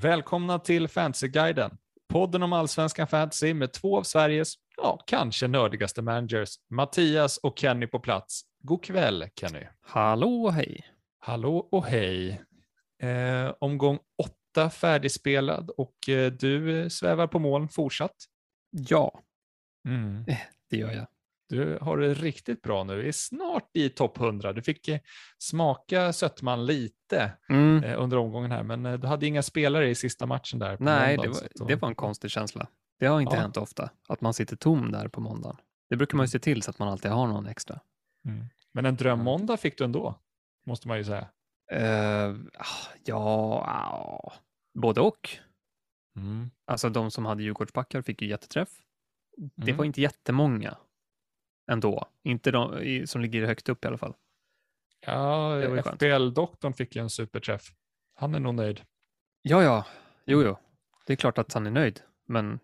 Välkomna till Fantasyguiden, podden om allsvenskan fantasy med två av Sveriges, ja, kanske nördigaste managers, Mattias och Kenny på plats. God kväll Kenny. Hallå och hej. Hallå och hej. Eh, omgång åtta färdigspelad och eh, du svävar på moln fortsatt. Ja, Mm. det gör jag. Du har det riktigt bra nu, är snart i topp 100. Du fick eh, smaka sötman lite Mm. eh, under omgången här, men eh, du hade inga spelare i sista matchen där. på Nej, det måndagen, var, att då- det var en konstig känsla. Det har inte Ja. hänt ofta, att man sitter tom där på måndagen. Det brukar man ju se till så att man alltid har någon extra. Mm. Men en drömmåndag fick du ändå, måste man ju säga. Uh, ja, ja, både och. Mm. Alltså de som hade Djurgårdsbackar fick ju jätteträff. Det Mm. var inte jättemånga ändå. Inte de i- som ligger högt upp i alla fall. Ja. FBL-doktorn fick ju en superträff. Han är nog nöjd. Ja, ja, jo, jo. Det är klart att han är nöjd, men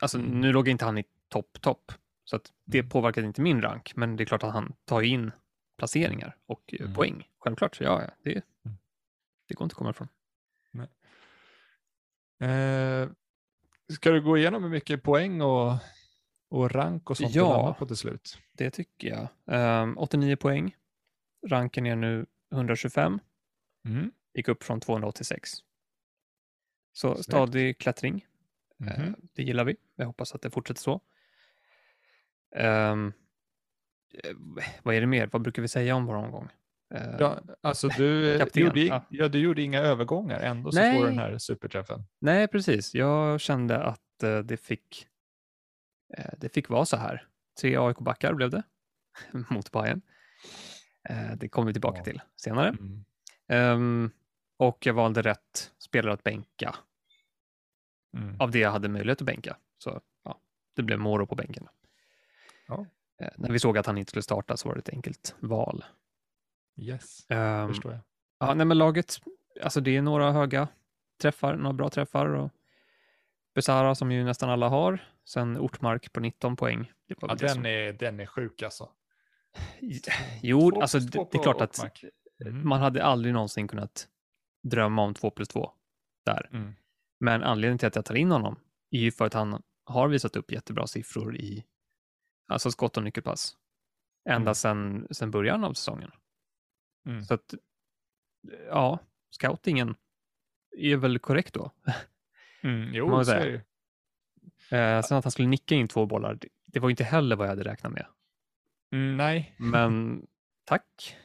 alltså, Mm. nu låg inte han i topp, topp. Så att det Mm. påverkade inte min rank, men det är klart att han tar in placeringar och eh, Mm. poäng. Självklart, så ja, det, Mm. det går inte att komma ifrån. Eh, ska du gå igenom hur mycket poäng och, och rank och sånt Ja. på till slut? Det tycker jag. Ehm, 89 poäng. Ranken är nu 125. Mm. Gick upp från 286. Så Snyggt. stadig klättring. Eh, Mhm. Det gillar vi. Jag hoppas att det fortsätter så. Eh, vad är det mer? Vad brukar vi säga om vår omgång? Ja, alltså du, Kapten, gjorde, ja. ja, du gjorde inga övergångar, ändå så Nej. får du den här superträffen. Nej, precis. Jag kände att eh, det fick det fick vara så här. Tre AIK-backar blev det mot Bayern. Eh, det kommer vi tillbaka Ja. till senare. Mm. Ehm, och jag valde rätt spelare att bänka Mm. av det jag hade möjlighet att bänka. Så ja, det blev Moro på bänken. Ja. Eh, när vi såg att han inte skulle starta så var det ett enkelt val. Yes, Ehm, förstår jag. ja, nej, men laget, alltså det är några höga träffar, några bra träffar och Besara som ju nästan alla har. Sen Ortmark på 19 poäng. Ja, den, som- är, den är sjuk alltså. Jo, Två alltså två det är klart att Ortmark. Mm. man hade aldrig någonsin kunnat drömma om 2 plus 2 där. Mm. Men anledningen till att jag tar in honom är ju för att han har visat upp jättebra siffror i alltså skott och nyckelpass. Ända Mm. sedan, sedan början av säsongen. Mm. Så att, ja, scoutingen är väl korrekt då. Mm. Jo, man så säga. är det. Eh, sen att han skulle nicka in två bollar, det, det var inte heller vad jag hade räknat med. Mm, nej, Men tack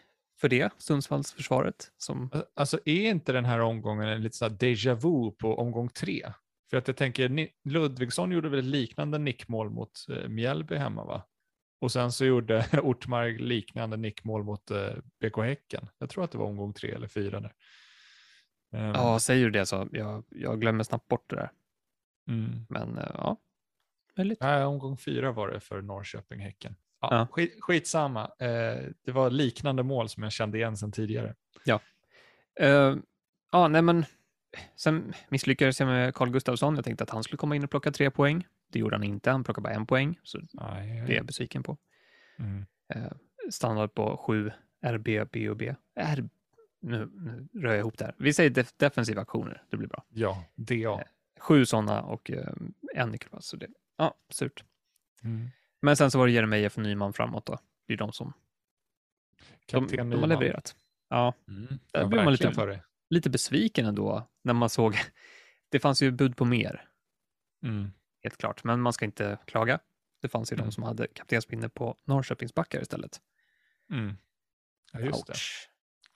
för det, Sundsvallsförsvaret. Som, Alltså är inte den här omgången en lite så här déjà vu på omgång tre? För att jag tänker, Ludvigsson gjorde väl ett liknande nickmål mot eh, Mjällby hemma va? Och sen så gjorde Ortmark liknande nickmål mot eh, BK Häcken. Jag tror att det var omgång tre eller fyra där. Ehm, ja, säger du det så jag, jag glömmer snabbt bort det där. mm. Men eh, ja, möjligt. Nej, omgång fyra var det för Norrköping Häcken. Ja, Ja. Skit, skitsamma, eh, det var liknande mål som jag kände igen sedan tidigare. Eh, ja, nej men sen misslyckades jag med Carl Gustafsson. Jag tänkte att han skulle komma in och plocka tre poäng. Det gjorde han inte. Han plockade bara en poäng, så Nej, det är jag besviken på. mm. Eh, stannade på 7 RB, B och B. R, nu, nu rör jag ihop det här. Vi säger def, defensiva aktioner, det blir bra. Ja, DA. Sju sådana och eh, en nyckelpass. Så det, ja, surt. Mm. Men sen så var det Jeremejeff och Nyman framåt då. Det är de som de, Kapten de har Nyman. levererat. Ja, Mm. Där Ja, blir man lite- för det. lite besviken ändå när man såg. Det fanns ju bud på mer, Mm. helt klart. Men man ska inte klaga. Det fanns ju Mm. de som hade kaptensbindeln på Norrköpingsbackar istället. Mm. Ja, just det.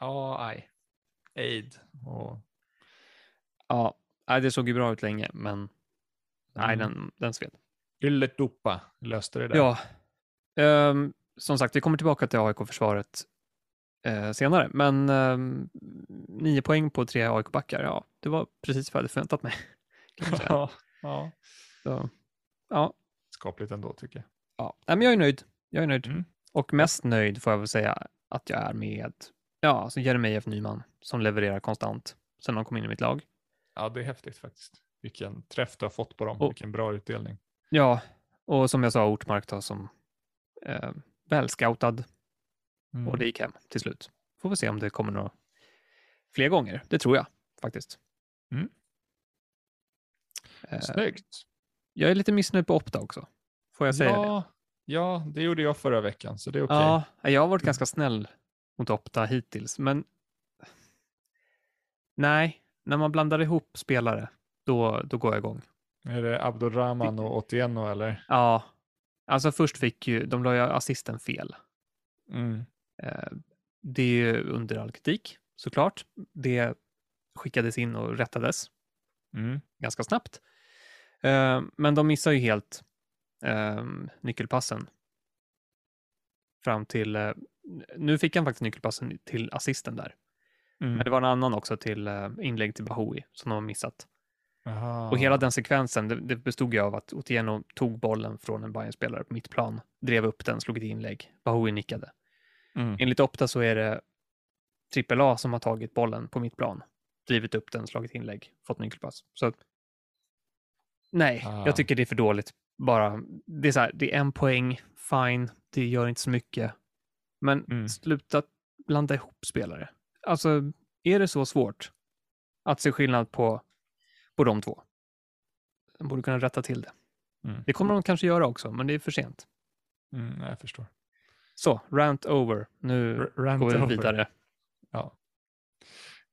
Ja, aj. Aid och... Ja, det såg ju bra ut länge, men nej, Mm. den, den sved. Yllet Duppa löste det där. Ja, ehm, som sagt, vi kommer tillbaka till AIK-försvaret eh, senare, men ehm, nio poäng på tre AIK-backar, ja, det var precis vad jag hade förväntat mig. Ja. ja. Så, ja, Skapligt ändå tycker jag. ja. Nej, men jag är nöjd. Jag är nöjd. Mm. Och mest nöjd får jag väl säga att jag är med ja, alltså Jeremejeff Nyman som levererar konstant sen de kom in i mitt lag. Ja, det är häftigt faktiskt. Vilken träff du har fått på dem. Och- Vilken bra utdelning. Ja, och som jag sa, Ortmark då som eh, välscoutad Mm. och det gick hem till slut. Får vi se om det kommer några fler gånger. Det tror jag faktiskt. Mm. Eh, Snyggt. jag är lite missnöjd på Opta också. Får jag säga det? Ja, ja, det gjorde jag förra veckan, så det är okej. Ja, jag har varit ganska snäll mot Opta hittills, men nej, när man blandar ihop spelare, då, då går jag igång. Är det Abdurrahman och Otieno eller? Ja, alltså först fick ju, de la ju assisten fel. Mm. Eh, Det är ju under all kritik, såklart. Det skickades in och rättades Mm. ganska snabbt. Eh, Men de missar ju helt eh, nyckelpassen. Fram till, nu fick han faktiskt nyckelpassen till assisten där. Mm. Men det var en annan också till eh, inlägg till Bahoui som de har missat. Aha. Och hela den sekvensen, det, det bestod ju av att Otieno tog bollen från en Bayern-spelare på mittplan, drev upp den, slog ett inlägg. Bahoui nickade. Mm. Enligt Opta så är det trippel A som har tagit bollen på mittplan, drivit upp den, slagit inlägg, fått nyckelpass. Så nej, Ah. jag tycker det är för dåligt. Bara, det är så här, det är en poäng, fine, det gör inte så mycket. Men Mm. sluta blanda ihop spelare. Alltså, är det så svårt att se skillnad på, på de två? De borde kunna rätta till det. Mm. Det kommer de kanske göra också, men det är för sent. Mm, jag förstår. Så, rant over. Nu R- rant går vi over. vidare. Ja.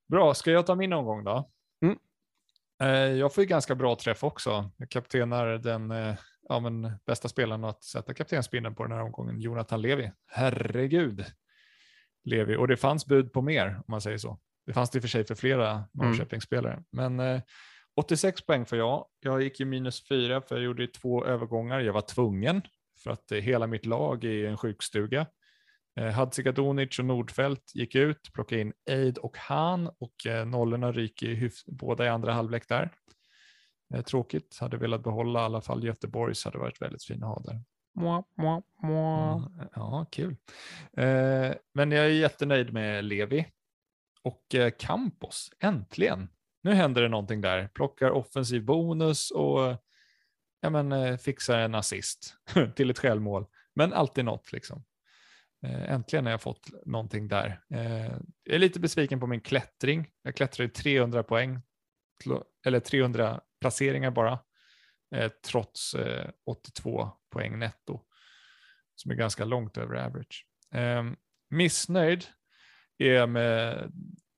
Bra, ska jag ta min omgång då? Mm. Eh, Jag får ju ganska bra träff också. Jag kaptenar den eh, ja, men bästa spelaren att sätta kaptensbindeln på den här omgången, Jonathan Levi. Herregud, Levi. Och det fanns bud på mer, om man säger så. Det fanns det i och för sig för flera Norrköpingsspelare. Men eh, 86 poäng får jag. Jag gick ju minus fyra för jag gjorde två övergångar. Jag var tvungen för att eh, hela mitt lag är i en sjukstuga. Eh, Hadzikadunic och Nordfeldt gick ut, plockade in Eid och Han och eh, nollorna ryker båda i andra halvlek där. Eh, tråkigt, hade velat behålla i alla fall Göteborgs, hade varit väldigt fina att ha där. Mwah, mwah, mwah. Ja, ja, kul. Eh, men jag är jättenöjd med Levi och eh, Campos, äntligen. Nu händer det någonting där. Plockar offensiv bonus och ja, men, eh, fixar en assist till ett självmål. Men alltid något liksom. Eh, äntligen har jag fått någonting där. Eh, jag är lite besviken på min klättring. Jag klättrade 300 poäng, eller 300 placeringar bara, eh, trots eh, 82 poäng netto, som är ganska långt över average. Eh, missnöjd är jag med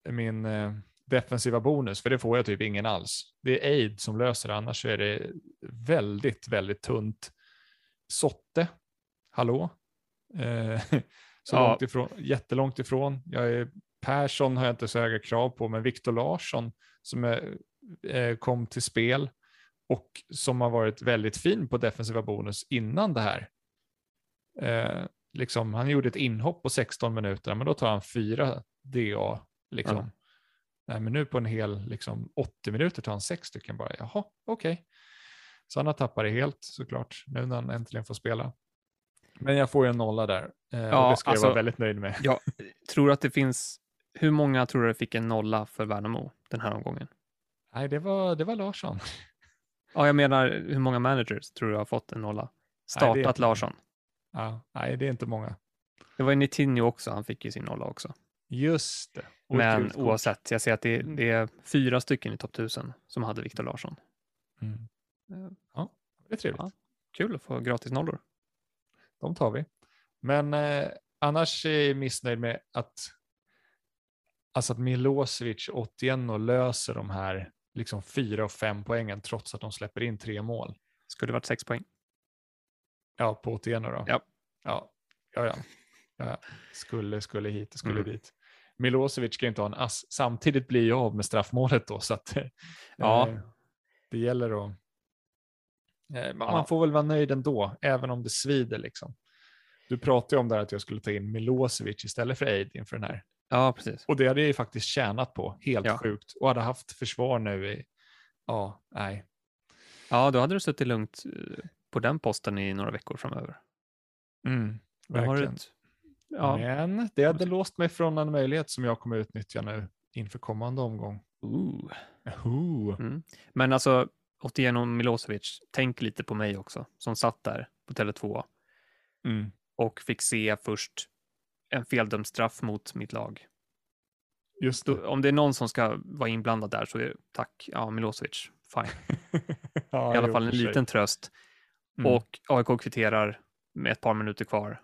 min eh, defensiva bonus, för det får jag typ ingen alls. Det är aid som löser det, annars är det väldigt, väldigt tunt. Sotte, hallå? Eh, så Ja. långt ifrån, jättelångt ifrån. Jag är, Persson har jag inte så höga krav på, men Viktor Larsson som är, kom till spel och som har varit väldigt fin på defensiva bonus innan det här. Eh, liksom, han gjorde ett inhopp på 16 minuter, men då tar han fyra DA. Liksom. Ja. Nej, men nu på en hel liksom, 80 minuter tar han sex stycken bara. Jaha, okej. Så han har tappat det helt såklart, nu när han äntligen får spela. Men jag får ju en nolla där. Eh, Ja, och det ska jag alltså- vara väldigt nöjd med. Jag tror att det finns, hur många tror du fick en nolla för Värnamo den här omgången? Nej, det var, det var Larsson. Ja, jag menar hur många managers tror du har fått en nolla? Nej, är Startat inte- Larsson. Ja, nej, det är inte många. Det var ju Nitinho också, han fick ju sin nolla också. Just det. Och Men oavsett, jag ser att det, det är fyra stycken i topp 1000 som hade Viktor Larsson. Mm. Eh, Ja, det är trevligt. Ja. Kul att få gratis nollor. De tar vi. Men eh, annars är jag missnöjd med att, alltså att Milosevic och Otieno löser de här liksom fyra och fem poängen trots att de släpper in tre mål. Skulle varit sex poäng. Ja, på Otieno då. Ja. Ja, ja, ja. ja. Skulle, skulle hit, skulle Mm. dit. Milosevic ska inte ha en ass. Samtidigt blir jag av med straffmålet då, så att eh, Ja. det gäller att... Eh, man, Ja. man får väl vara nöjd ändå, även om det svider liksom. Du pratade ju om där att jag skulle ta in Milosevic istället för Aid inför den här. Ja, precis. Och det hade jag ju faktiskt tjänat på, helt Ja. sjukt. Och hade haft försvar nu i, ja, nej. Ja, då hade du suttit lugnt eh, på den posten i några veckor framöver. Mm, verkligen. ett, ja, Men det hade låst mig från en möjlighet som jag kommer utnyttja nu inför kommande omgång. ooh. Ooh. Mm. Men alltså, Otieno Milosevic, tänk lite på mig också, som satt där på Tele2 Mm. och fick se först en feldömd straff mot mitt lag. Just det. Om det är någon som ska vara inblandad där så är det tack, ja Milosevic, fine. ja, I alla fall en sig. liten tröst. Mm. Och AIK kvitterar med ett par minuter kvar.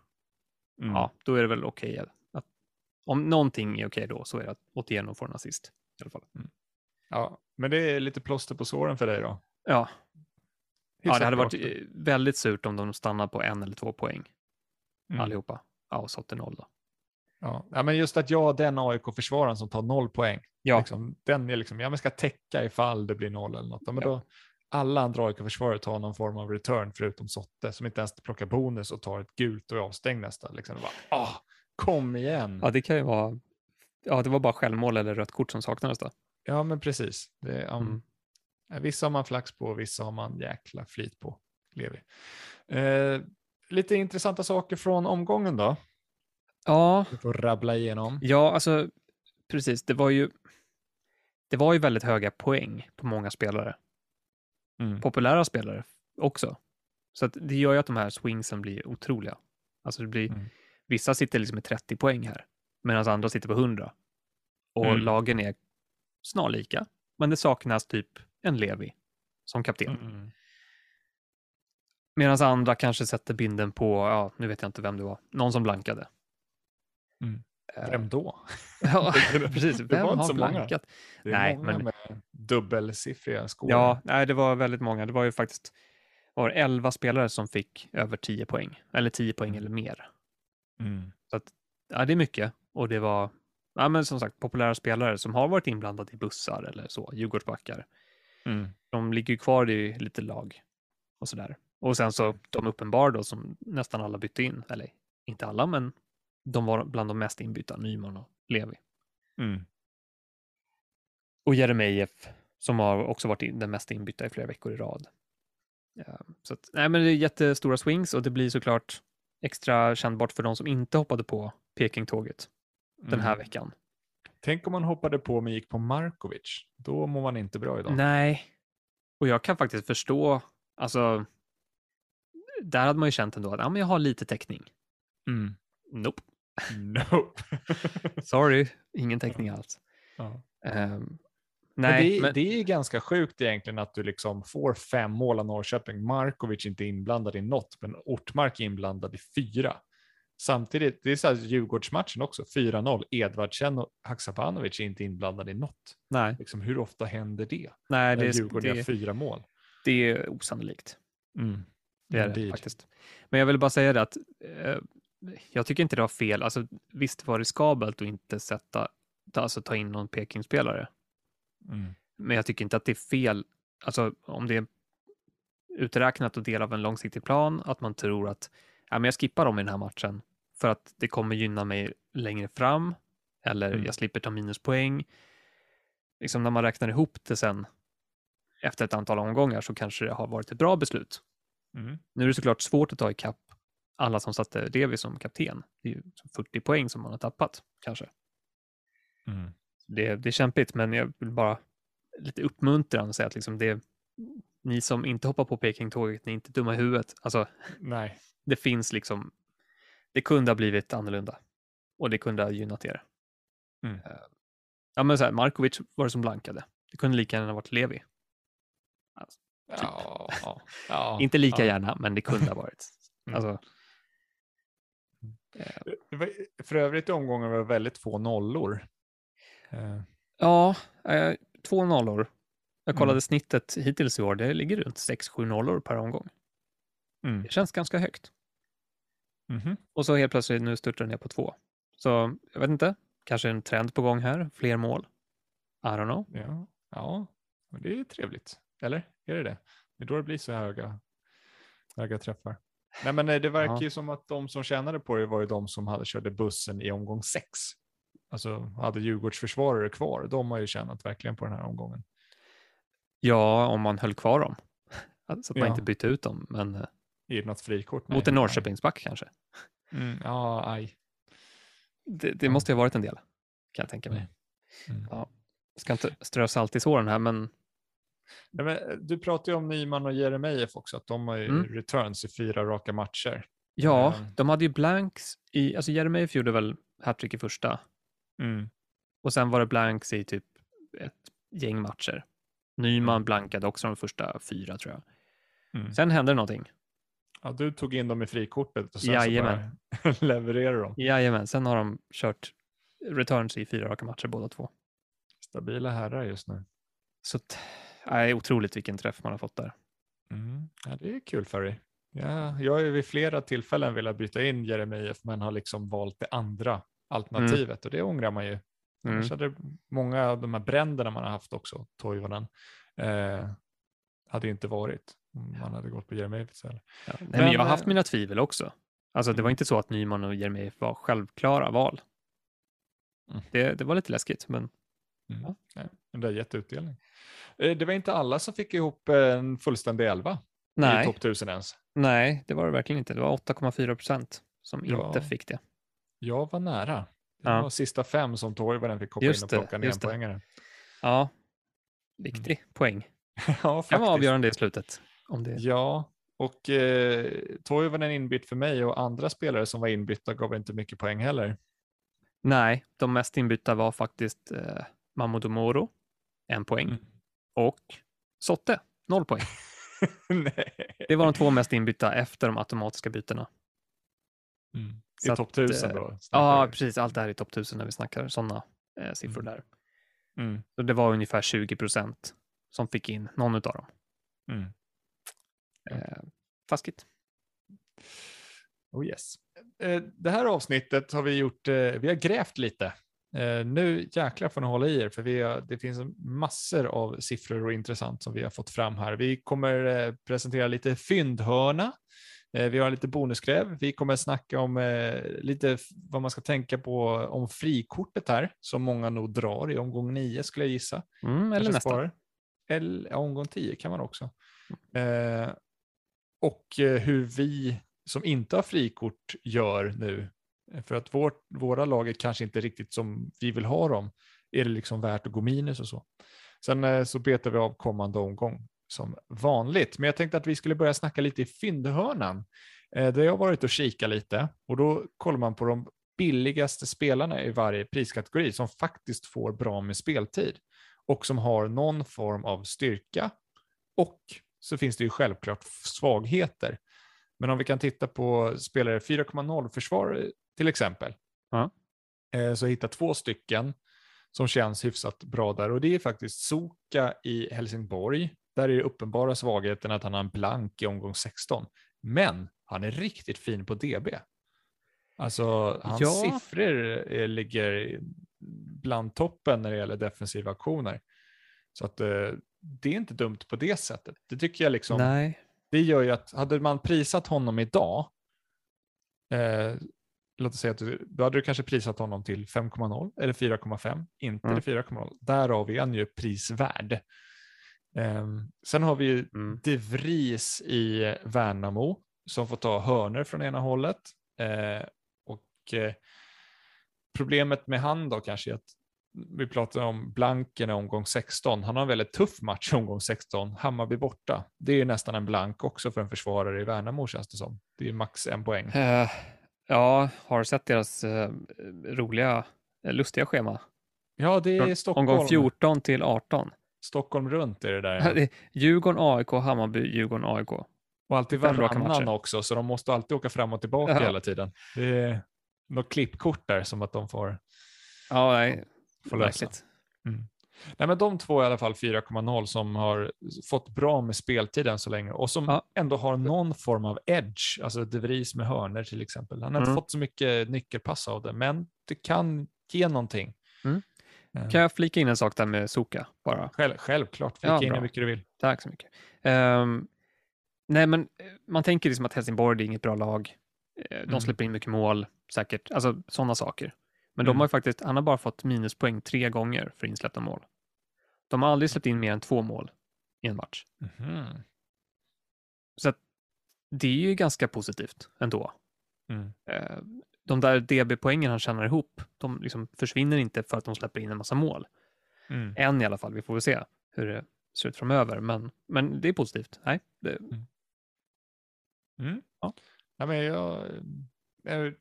Mm. Ja, då är det väl okej. att om någonting är okej då så är det att Otieno får en assist. I alla fall. ja, men det är lite plåster på såren för dig då? Ja, ja, det hade varit väldigt surt om de stannar på en eller två poäng Mm. allihopa. Ja, och Sotte noll då. Ja. ja, men just att jag den AIK-försvararen som tar noll poäng, Ja, liksom, den är liksom, ja men ska täcka ifall det blir noll eller något. Men Ja. då, alla andra AIK-försvarare tar någon form av return förutom Sotte som inte ens plockar bonus och tar ett gult och är avstängd nästan. Liksom. Bara, ah, kom igen! ja, det kan ju vara. Ja, det var bara självmål eller rött kort som saknades då. Ja, men precis. Det, är, um, Mm. Vissa har man flax på, vissa har man jäkla flit på. Lever. Eh, lite intressanta saker från omgången då. Ja, Vi får rabbla igenom. ja, alltså precis. Det var ju. Det var ju väldigt höga poäng på många spelare. Mm. Populära spelare också. Så att det gör ju att de här swingsen blir otroliga. Alltså det blir, Mm. vissa sitter liksom med 30 poäng här, medan andra sitter på 100. Och Mm. lagen är snarlika, men det saknas typ en Levi som kapten. Mm. Medan andra kanske sätter binden på, ja, nu vet jag inte vem det var, någon som blankade. Mm. Vem då? ja, precis. det Vem var inte har så många. blankat? Det Nej, många men- med dubbelsiffriga skor. Ja, nej, det var väldigt många. Det var ju faktiskt var det 11 spelare som fick över 10 poäng, eller 10 poäng Mm. eller mer. Mm. Ja, det är mycket. Och det var, ja, men som sagt, populära spelare som har varit inblandade i bussar eller så, Djurgårdsbackar. Mm. De ligger ju kvar i lite lag och sådär. Och sen så de uppenbar då som nästan alla bytte in, eller inte alla, men de var bland de mest inbytta, Nyman och Levi. Mm. Och Jeremejeff som har också varit in, den mest inbytta i flera veckor i rad. Ja, så att, nej, men det är jättestora swings och det blir såklart extra kännbart för de som inte hoppade på Peking-tåget den här Mm. veckan. Tänk om man hoppade på men gick på Markovic. Då mår man inte bra idag. Nej, och jag kan faktiskt förstå, alltså, där hade man ju känt ändå att ja, men jag har lite täckning. Mm. Nope, Nope. sorry, ingen täckning alls. ja. Men nej, det, är- men, det är ganska sjukt egentligen att du liksom får fem mål av Norrköping. Markovic inte inblandad i något, men Ortmark inblandad i fyra. Samtidigt, det är så här Djurgårdsmatchen också, 4-0. Edvardsen och Haksabanovic är inte inblandade i något. nej, Liksom, hur ofta händer det? nej det, Djurgården gör det, fyra mål. det är osannolikt. Mm. Det är det faktiskt. Men jag vill bara säga det att eh, jag tycker inte det var fel. Alltså, visst var det riskabelt att inte sätta, ta- alltså, ta in någon Peking-spelare. Mm. Men jag tycker inte att det är fel, alltså om det är uträknat och del av en långsiktig plan, att man tror att ja, men jag skippar dem i den här matchen för att det kommer gynna mig längre fram eller Mm. jag slipper ta minuspoäng. Liksom när man räknar ihop det sen efter ett antal omgångar så kanske det har varit ett bra beslut. Mm. Nu är det såklart svårt att ta ikapp alla som satte Levi som kapten. Det är ju 40 poäng som man har tappat kanske. Mm. Det, det är kämpigt, men jag vill bara lite uppmuntran och säga att liksom det, ni som inte hoppar på Peking-tåget, ni är inte dumma i huvudet. Alltså, Nej. det finns liksom, det kunde ha blivit annorlunda och det kunde ha gynnat er. Mm. Eh, Ja, men så här, Markovic var det som blankade. Det kunde lika gärna ha varit Levi. Alltså, Ja, ja, ja, inte lika gärna, men det kunde ha varit. Mm. Alltså, för övrigt i omgången var det väldigt få nollor. Eh, ja, eh, två nollor. Jag Mm. kollade snittet hittills i år, det ligger runt 6-7 nollor per omgång. Mm. Det känns ganska högt. mhm. Och så helt plötsligt nu störtar den ner på två. Så jag vet inte, kanske en trend på gång här, fler mål. I don't know. Ja, ja, det är trevligt. Eller är det det? Det är då det blir så höga, höga träffar. Nej, men eh, det verkar Ja. ju som att de som tjänade på det var ju de som hade körde bussen i omgång sex. Alltså hade Djurgårdsförsvarare kvar. De har ju tjänat verkligen på den här omgången. Ja, om man höll kvar dem. Så att man Ja. inte bytte ut dem, men eh, det något frikort? mot en Norrköpingsback kanske. Mm, ja, aj. Det, det Ja. måste ju ha varit en del, kan jag tänka mig. Mm. Mm. Ja. Ska inte strö salt i såren här, men Nej, eh, du pratar ju om Nyman och Jeremejeff också, att de har ju Mm. returns i fyra raka matcher. ja, Ehm. de hade ju blanks i, alltså Jeremejeff gjorde väl hattrick i första Mm. och sen var det blanks i typ ett gäng matcher. Nyman Mm. blankade också de första fyra tror jag. Mm. Sen hände någonting. Ja, du tog in dem i frikortet och sen Jajamän. så bara levererar de. Jajamän, sen har de kört returns i fyra raka matcher båda två. Stabila herrar just nu. Så nej, otroligt vilken träff man har fått där. Mm. Ja, det är kul för dig. Ja, jag har ju vid flera tillfällen velat byta in Jeremejeff men har liksom valt det andra alternativet och det ångrar man ju. Mm. Hade många av de här bränderna man har haft också, Toivonen, eh, hade inte varit om man hade gått på Jeremejeff. Ja, men, Men, jag har haft eh, mina tvivel också. Alltså det var Mm. inte så att Nyman och Jeremejeff var självklara val. Mm. Det, det var lite läskigt, men Mm. Ja. Nej, det har gett utdelning. Eh, Det var inte alla som fick ihop en fullständig elva i nej, topp 1000 ens. nej, det var det verkligen inte. Det var 8,4 procent som Ja. inte fick det. Jag var nära. Det Ja. var sista fem som Toivonen fick hoppa Just in och plocka ner en just det. poängare. Ja, viktig poäng. Mm. ja, Kan vara faktiskt. avgörande i slutet. Om det... Ja, och eh, Toivonen inbytt för mig och andra spelare som var inbytta gav inte mycket poäng heller. Nej, de mest inbytta var faktiskt eh, Mamadou Moro, en poäng, Mm. Och Sotte, noll poäng. Nej. Det var de två mest inbytta efter de automatiska bytena. Mm. I topp att, 1000 eh, då? Ja, precis. Allt det här i topp 1000 när vi snackar sådana eh, siffror Mm. där. Mm. Så det var ungefär 20 procent som fick in någon av dem. Mm. Eh, Faskigt. Oh yes. Eh, Det här avsnittet har vi gjort, eh, vi har grävt lite. Eh, Nu jäklar får ni hålla i er för vi har, det finns massor av siffror och intressant som vi har fått fram här. Vi kommer eh, presentera lite fyndhörna. Eh, Vi har lite bonusgräv. Vi kommer snacka om lite vad man ska tänka på om frikortet här som många nog drar i omgång 9 skulle jag gissa. Mm, eller sparar. Eller ja, omgång 10 kan man också. Eh, och hur vi som inte har frikort gör nu. Eh, för att vårt, våra lag är kanske inte riktigt som vi vill ha dem. Är det liksom värt att gå minus och så. Sen eh, så betar vi av kommande omgång som vanligt. Men jag tänkte att vi skulle börja snacka lite i fyndhörnan. Eh, där jag har varit och kika lite och då kollar man på de billigaste spelarna i varje priskategori som faktiskt får bra med speltid och som har någon form av styrka. Och så finns det ju självklart svagheter. Men om vi kan titta på spelare 4,0 försvar till exempel. Ja. eh, Så hittar två stycken som känns hyfsat bra där. Och det är faktiskt Soka i Helsingborg. Där är det uppenbara svagheten att han har en blank i omgång 16. Men han är riktigt fin på DB. Alltså hans Ja. siffror eh, ligger bland toppen när det gäller defensiva aktioner. Så att eh, det är inte dumt på det sättet. Det tycker jag liksom, Nej. det gör ju att hade man prisat honom idag, eh, låt oss säga att du, då hade du kanske prisat honom till 5,0 eller 4,5, inte Mm. till 4,0. Därav är han ju prisvärd. Ehm, sen har vi ju Mm. De Vries i Värnamo som får ta hörner från ena hållet. Eh, och eh, problemet med han då kanske är att vi pratar om blanken i omgång 16. Han har en väldigt tuff match i omgång 16. Hammarby borta. Det är ju nästan en blank också för en försvarare i Värnamo känns det som. Det är max en poäng. Eh, ja, har du sett deras eh, roliga, eh, lustiga schema? Ja, det är Stockholm. Omgång 14 till 18. Stockholm runt är det där. Det är Djurgården, AIK, Hammarby, Djurgården, AIK. Och alltid varannan också, så de måste alltid åka fram och tillbaka Ja. hela tiden. Det är något klippkort där som att de får, Ja, nej, får lösa. verkligt. Nej, men de två är i alla fall 4,0 som har fått bra med speltid än så länge och som Ja. ändå har någon form av edge, alltså De Vries med hörner till exempel. Han har inte Mm. fått så mycket nyckelpass av det, men det kan ge någonting. Mm. Eh, Kan jag flika in en sak där med Soka bara? Själv, självklart, flika Ja, in hur mycket du vill. Tack så mycket. Ehm, nej, men eh, man tänker liksom att Helsingborg är inget bra lag. Eh, De Mm. släpper in mycket mål, säkert. Alltså sådana saker. Men Mm. de har ju faktiskt, han har bara fått minuspoäng tre gånger för insläppta mål. De har aldrig släppt in mer än två mål i en match. Mhm. Så att det är ju ganska positivt ändå. Mm. Eh, De där DB-poängen han tjänar ihop, de liksom försvinner inte för att de släpper in en massa mål. Mm. Än i alla fall, vi får väl se hur det ser ut framöver. Men, men det är positivt. Nej, det, Mm. Ja. Ja, men jag är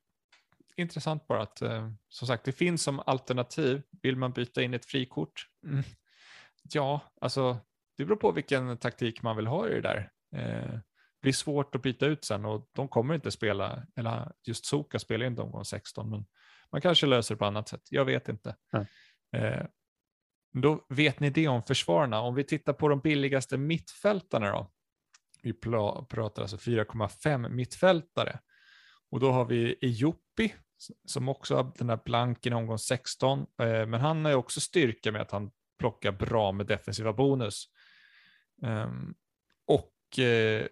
intressant bara att, eh, som sagt, det finns som alternativ. Vill man byta in ett frikort? Mm. Ja, alltså det beror på vilken taktik man vill ha i det där. Eh, det blir svårt att byta ut sen och de kommer inte spela, eller just Soka spelar inte omgång 16, men man kanske löser det på annat sätt. Jag vet inte. Nej. Eh, då vet ni det om försvararna. Om vi tittar på de billigaste mittfältarna då. Vi pratar alltså 4,5 mittfältare. Och då har vi Ejopi som också har den här blanken i omgång 16. Eh, men han har ju också styrka med att han plockar bra med defensiva bonus. Ehm, och eh,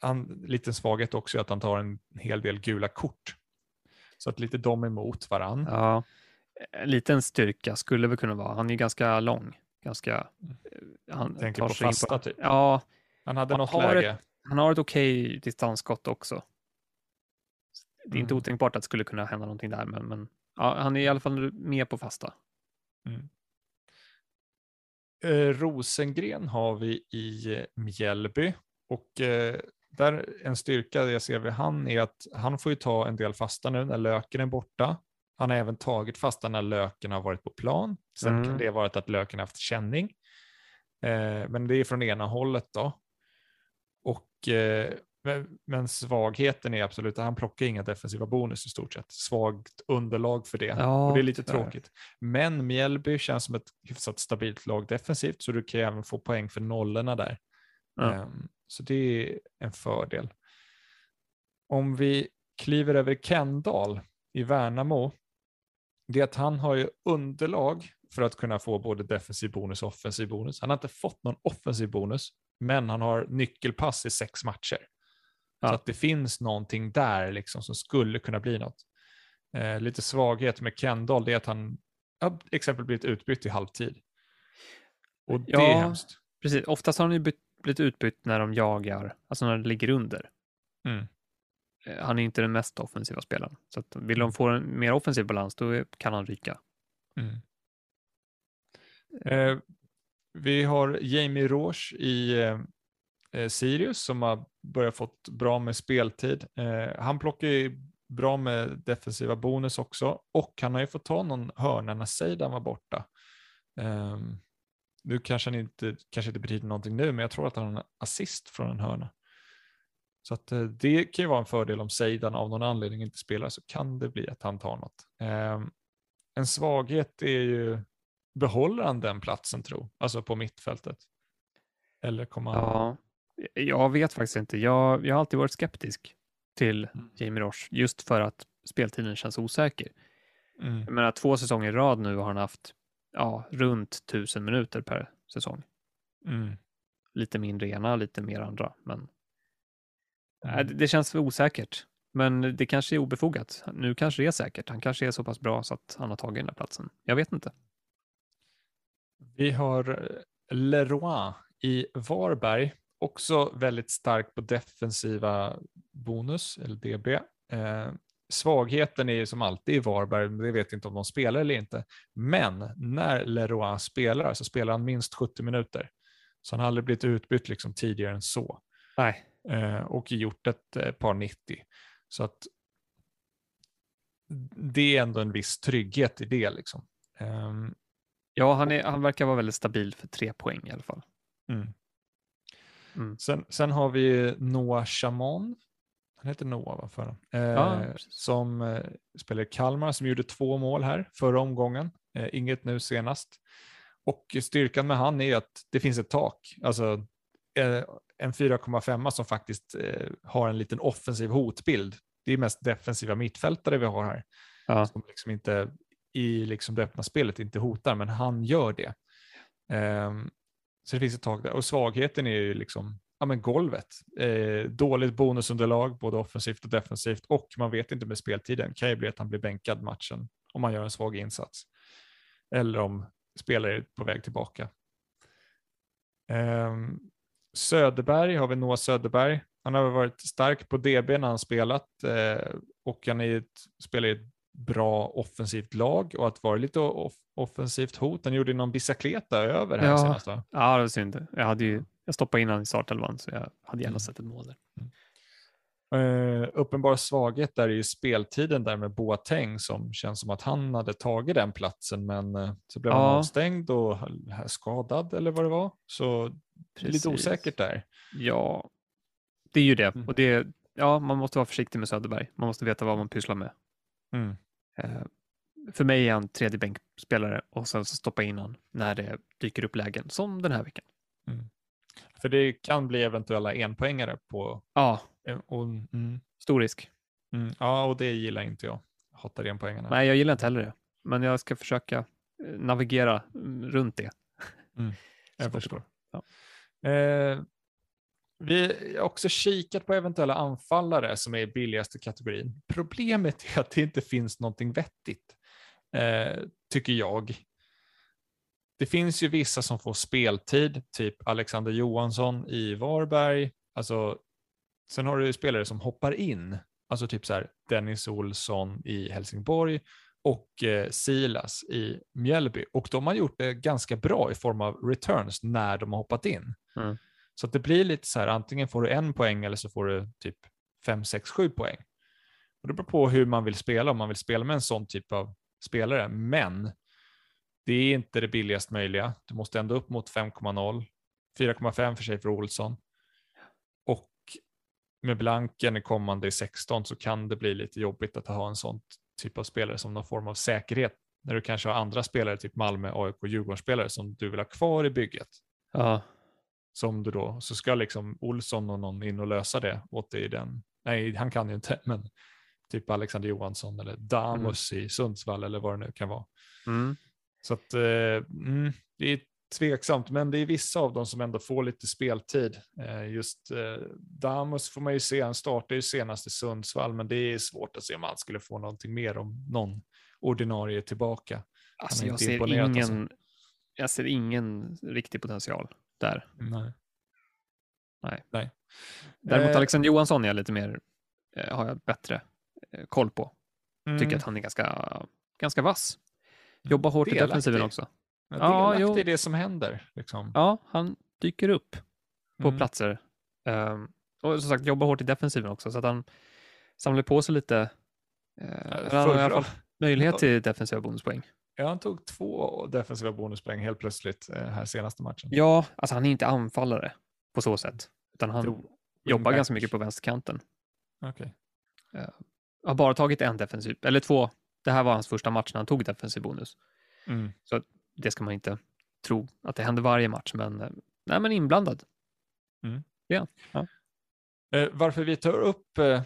han, liten svaghet också är att han tar en hel del gula kort. Så att lite de emot varann. Ja, en liten styrka skulle väl kunna vara. Han är ju ganska lång. Ganska, eh, han Tänker på fasta typ. Ja, Han hade Han något har läge. han har ett okej distansskott också. Det är inte Mm. otänkbart att det skulle kunna hända någonting där, men, men ja, han är i alla fall med på fasta. Eh, Rosengren har vi i eh, Mjällby och eh, där en styrka jag ser vid han är att han får ju ta en del fasta nu när löken är borta. Han har även tagit fasta när löken har varit på plan. Sen Mm. kan det vara att löken har haft känning. Eh, men det är från ena hållet då. Och, eh, men, svagheten är absolut att han plockar inga defensiva bonus i stort sett. Svagt underlag för det. Ja, och det är lite tråkigt. Men Mjällby känns som ett hyfsat stabilt lag defensivt, så du kan även få poäng för nollorna där. Ja. Ehm, så det är en fördel. Om vi kliver över Kendall i Värnamo, det är att han har ju underlag för att kunna få både defensiv bonus och offensiv bonus. Han har inte fått någon offensiv bonus, men han har nyckelpass i sex matcher. Ja. Så att det finns någonting där liksom som skulle kunna bli något. Eh, lite svaghet med Kendall det är att han har exempel blivit utbytt i halvtid. Och det Ja. är hemskt. Precis, oftast har han ju bytt, blivit utbytt när de jagar, alltså när det ligger under. Mm. Eh, Han är inte den mest offensiva spelaren. Så att vill de få en mer offensiv balans, då kan han ryka. Mm. Eh, vi har Jamie Roche i eh, eh, Sirius som har börjat fått bra med speltid. Eh, han plockar ju bra med defensiva bonus också och han har ju fått ta någon hörna när Seidan var borta. Eh, nu kanske han inte, kanske inte betyder någonting nu, men jag tror att han har en assist från en hörna. Så att eh, det kan ju vara en fördel om Seidan av någon anledning inte spelar så kan det bli att han tar något. Eh, en svaghet är ju behåller han den platsen tro? Alltså på mittfältet? Eller kommer han? Ja, jag vet faktiskt inte. Jag, jag har alltid varit skeptisk till Mm. Jamie Roche, just för att speltiden känns osäker. Mm. Jag menar, två säsonger i rad nu har han haft ja, runt tusen minuter per säsong. Mm. Lite mindre ena, lite mer andra, men Mm. Nej, det- känns osäkert. Men det kanske är obefogat. Nu kanske det är säkert. Han kanske är så pass bra så att han har tagit den där platsen. Jag vet inte. Vi har eh, Leroy i Varberg, också väldigt stark på defensiva bonus, eller DB. Eh, svagheten är ju som alltid i Varberg, men det vet inte om de spelar eller inte. Men när Leroy spelar så spelar han minst 70 minuter. Så han har aldrig blivit utbytt liksom tidigare än så. Nej. eh, och gjort ett eh, par 90. Så att det är ändå en viss trygghet i det. Liksom. Ehm, Ja, han, är, han verkar vara väldigt stabil för tre poäng i alla fall. mm. Mm. Sen, sen har vi Noah Chamon. Han heter Noah va, för eh, Ja. Som eh, spelar i Kalmar, som gjorde två mål här förra omgången. Eh, inget nu senast. Och styrkan med han är att det finns ett tak. Alltså eh, en 4,5 som faktiskt eh, har en liten offensiv hotbild. Det är mest defensiva mittfältare vi har här. Ja. Som liksom inte i liksom det öppna spelet inte hotar, men han gör det. Ehm, så det finns ett tak där. Och svagheten är ju liksom ja, men golvet. Eh, dåligt bonusunderlag, både offensivt och defensivt. Och man vet inte med speltiden. kan ju bli att han blir bänkad matchen om man gör en svag insats. Eller om spelare är på väg tillbaka. Eh, Söderberg har vi Noah Söderberg. Han har varit stark på DB när han spelat eh, och han är ett, spelar i ett bra offensivt lag och att vara lite off offensivt hot. Han gjorde någon bicicleta över här Ja. senast va? Ja, det var synd. Jag, hade ju, jag stoppade in honom i startelvan, så jag hade gärna Mm. sett ett mål där. Uh, uppenbar svaghet där är ju speltiden där med Boateng som känns som att han hade tagit den platsen men uh, så blev Ja. han avstängd och skadad eller vad det var. Så är lite Precis. osäkert där. Ja, det är ju det. Mm. Och det ja, man måste vara försiktig med Söderberg. Man måste veta vad man pysslar med. Mm. Eh, för mig är han tredje bänkspelare och sen så stoppa in han när det dyker upp lägen, som den här veckan. För det kan bli eventuella enpoängare på... Ja, eh, Och, mm, stor risk. mm, ja, och det gillar inte jag. Jag hatar enpoängarna. Nej, jag gillar inte heller det. Men jag ska försöka eh, navigera mm, runt det. Jag Så förstår. Ja. Eh, vi har också kikat på eventuella anfallare som är i billigaste kategorin. Problemet är att det inte finns någonting vettigt, eh, tycker jag. Det finns ju vissa som får speltid, typ Alexander Johansson i Varberg. Alltså, sen har du ju spelare som hoppar in, alltså typ så här Dennis Olsson i Helsingborg och eh, Silas i Mjällby. Och de har gjort det ganska bra i form av returns när de har hoppat in. Mm. Så att det blir lite så här, antingen får du en poäng eller så får du typ 5, 6, 7 poäng. Och det beror på hur man vill spela, om man vill spela med en sån typ av spelare. Men det är inte det billigast möjliga. Du måste ändå upp mot 5,0. 4,5 för sig för Olsson. Och med blanken i kommande i 16 så kan det bli lite jobbigt att ha en sån typ av spelare som någon form av säkerhet. När du kanske har andra spelare, typ Malmö, AIK och Djurgårdsspelare som du vill ha kvar i bygget. Ja, som du då, så ska liksom Olsson och någon in och lösa det åt dig i den. Nej, han kan ju inte, men typ Alexander Johansson eller Damus i Sundsvall eller vad det nu kan vara. mm. Så att eh, mm, det är tveksamt, men det är vissa av dem som ändå får lite speltid. Eh, just eh, Damus får man ju se, han startade ju senast i Sundsvall, men det är svårt att se om han skulle få någonting mer om någon ordinarie tillbaka. Alltså, jag ser, imponerat, ingen, alltså. jag ser ingen riktig potential där. Nej. Nej. Nej. Däremot Eh, Alexander Johansson är jag lite mer, eh, har jag bättre eh, koll på. Tycker mm, att han är ganska, ganska vass. Jobbar hårt i Delaktig. defensiven också. ja, ja, delaktig jo. i det som händer. Liksom. Ja, han dyker upp på Mm. platser. Ehm, och som sagt, jobbar hårt i defensiven också, så att han samlar på sig lite uh, han har i alla fall möjlighet till defensiva bonuspoäng. Ja, han tog två defensiva bonuspoäng helt plötsligt eh, här senaste matchen. Ja, alltså han är inte anfallare på så sätt, utan han Jo, jobbar ganska mycket på vänsterkanten. Okej. Har bara tagit en defensiv, eller två. Det här var hans första match när han tog defensiv bonus. Mm. Det ska man inte tro att det händer varje match, men, eh, nej, men inblandad. Eh, varför vi tar upp eh,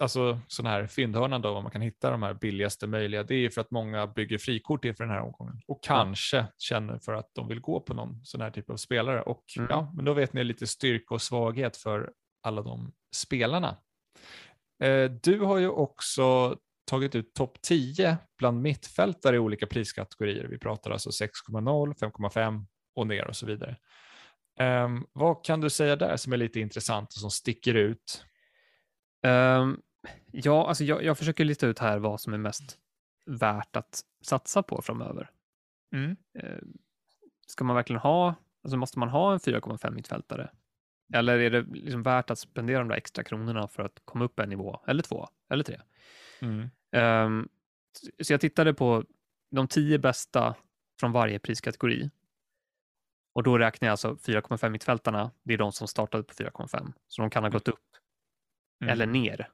alltså, sån här fyndhörnan då, var man kan hitta de här billigaste möjliga, det är ju för att många bygger frikort inför den här omgången och kanske känner för att de vill gå på någon sån här typ av spelare. Och Mm. ja, men då vet ni lite styrka och svaghet för alla de spelarna. Eh, du har ju också tagit ut topp 10 bland mittfältare i olika priskategorier. Vi pratar alltså 6,0, 5,5 och ner och så vidare. Ehm, vad kan du säga där som är lite intressant och som sticker ut? Ehm, ja, alltså jag, jag försöker lista ut här vad som är mest värt att satsa på framöver. Mm. Eh, ska man verkligen ha, alltså måste man ha en 4,5 mittfältare? Eller är det liksom värt att spendera de där extra kronorna för att komma upp en nivå, eller två, eller tre? Mm. Ehm, så jag tittade på de tio bästa från varje priskategori. Och då räknar jag alltså 4,5 mittfältarna, det är de som startade på 4,5. Så de kan ha gått upp Mm. eller ner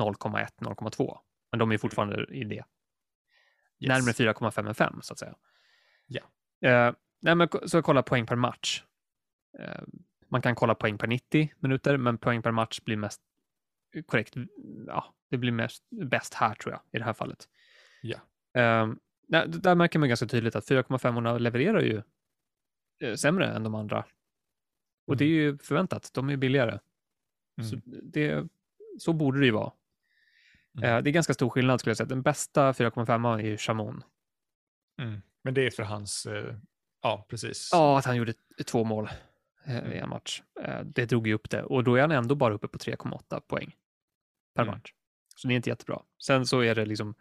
0,1, 0,2. Men de är fortfarande i det. Yes. Närmare 4,5 än 5 så att säga. Ja. Eh, nej, men så kolla poäng per match. Eh, man kan kolla poäng per 90 minuter, men poäng per match blir mest korrekt. Ja, det blir mest bäst här tror jag i det här fallet. Ja. Eh, där, där märker man ganska tydligt att 4,5 levererar ju eh, sämre än de andra. Och det är ju förväntat, de är billigare. Mm. Så, det, så borde det ju vara. Mm. Eh, det är ganska stor skillnad skulle jag säga. Den bästa 4,5 är ju Chamon. Mm. Men det är för hans, eh, ja precis. Ja, att han gjorde två mål eh, Mm. i en match. Eh, det drog ju upp det och då är han ändå bara uppe på 3,8 poäng per Mm. match. Så det är inte jättebra. Sen så är det liksom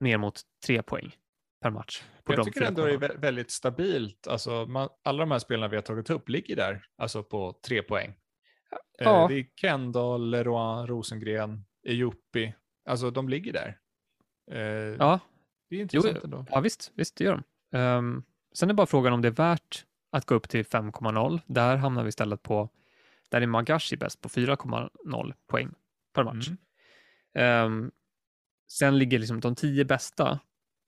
ner mot tre poäng per match. På jag tycker ändå det är 4,5. vä- väldigt stabilt. Alltså, man, alla de här spelarna vi har tagit upp ligger där, alltså på tre poäng. Eh, Ja. Det är Kendall, Leroy, Rosengren, Ejupi. Alltså de ligger där. Eh, Ja, Det är intressant Jo, ändå. ja visst, visst det gör de. Ehm, sen är bara frågan om det är värt att gå upp till 5,0. Där hamnar vi istället på, där är Magashi bäst på 4,0 poäng per match. Mm. Ehm, sen ligger liksom de 10 bästa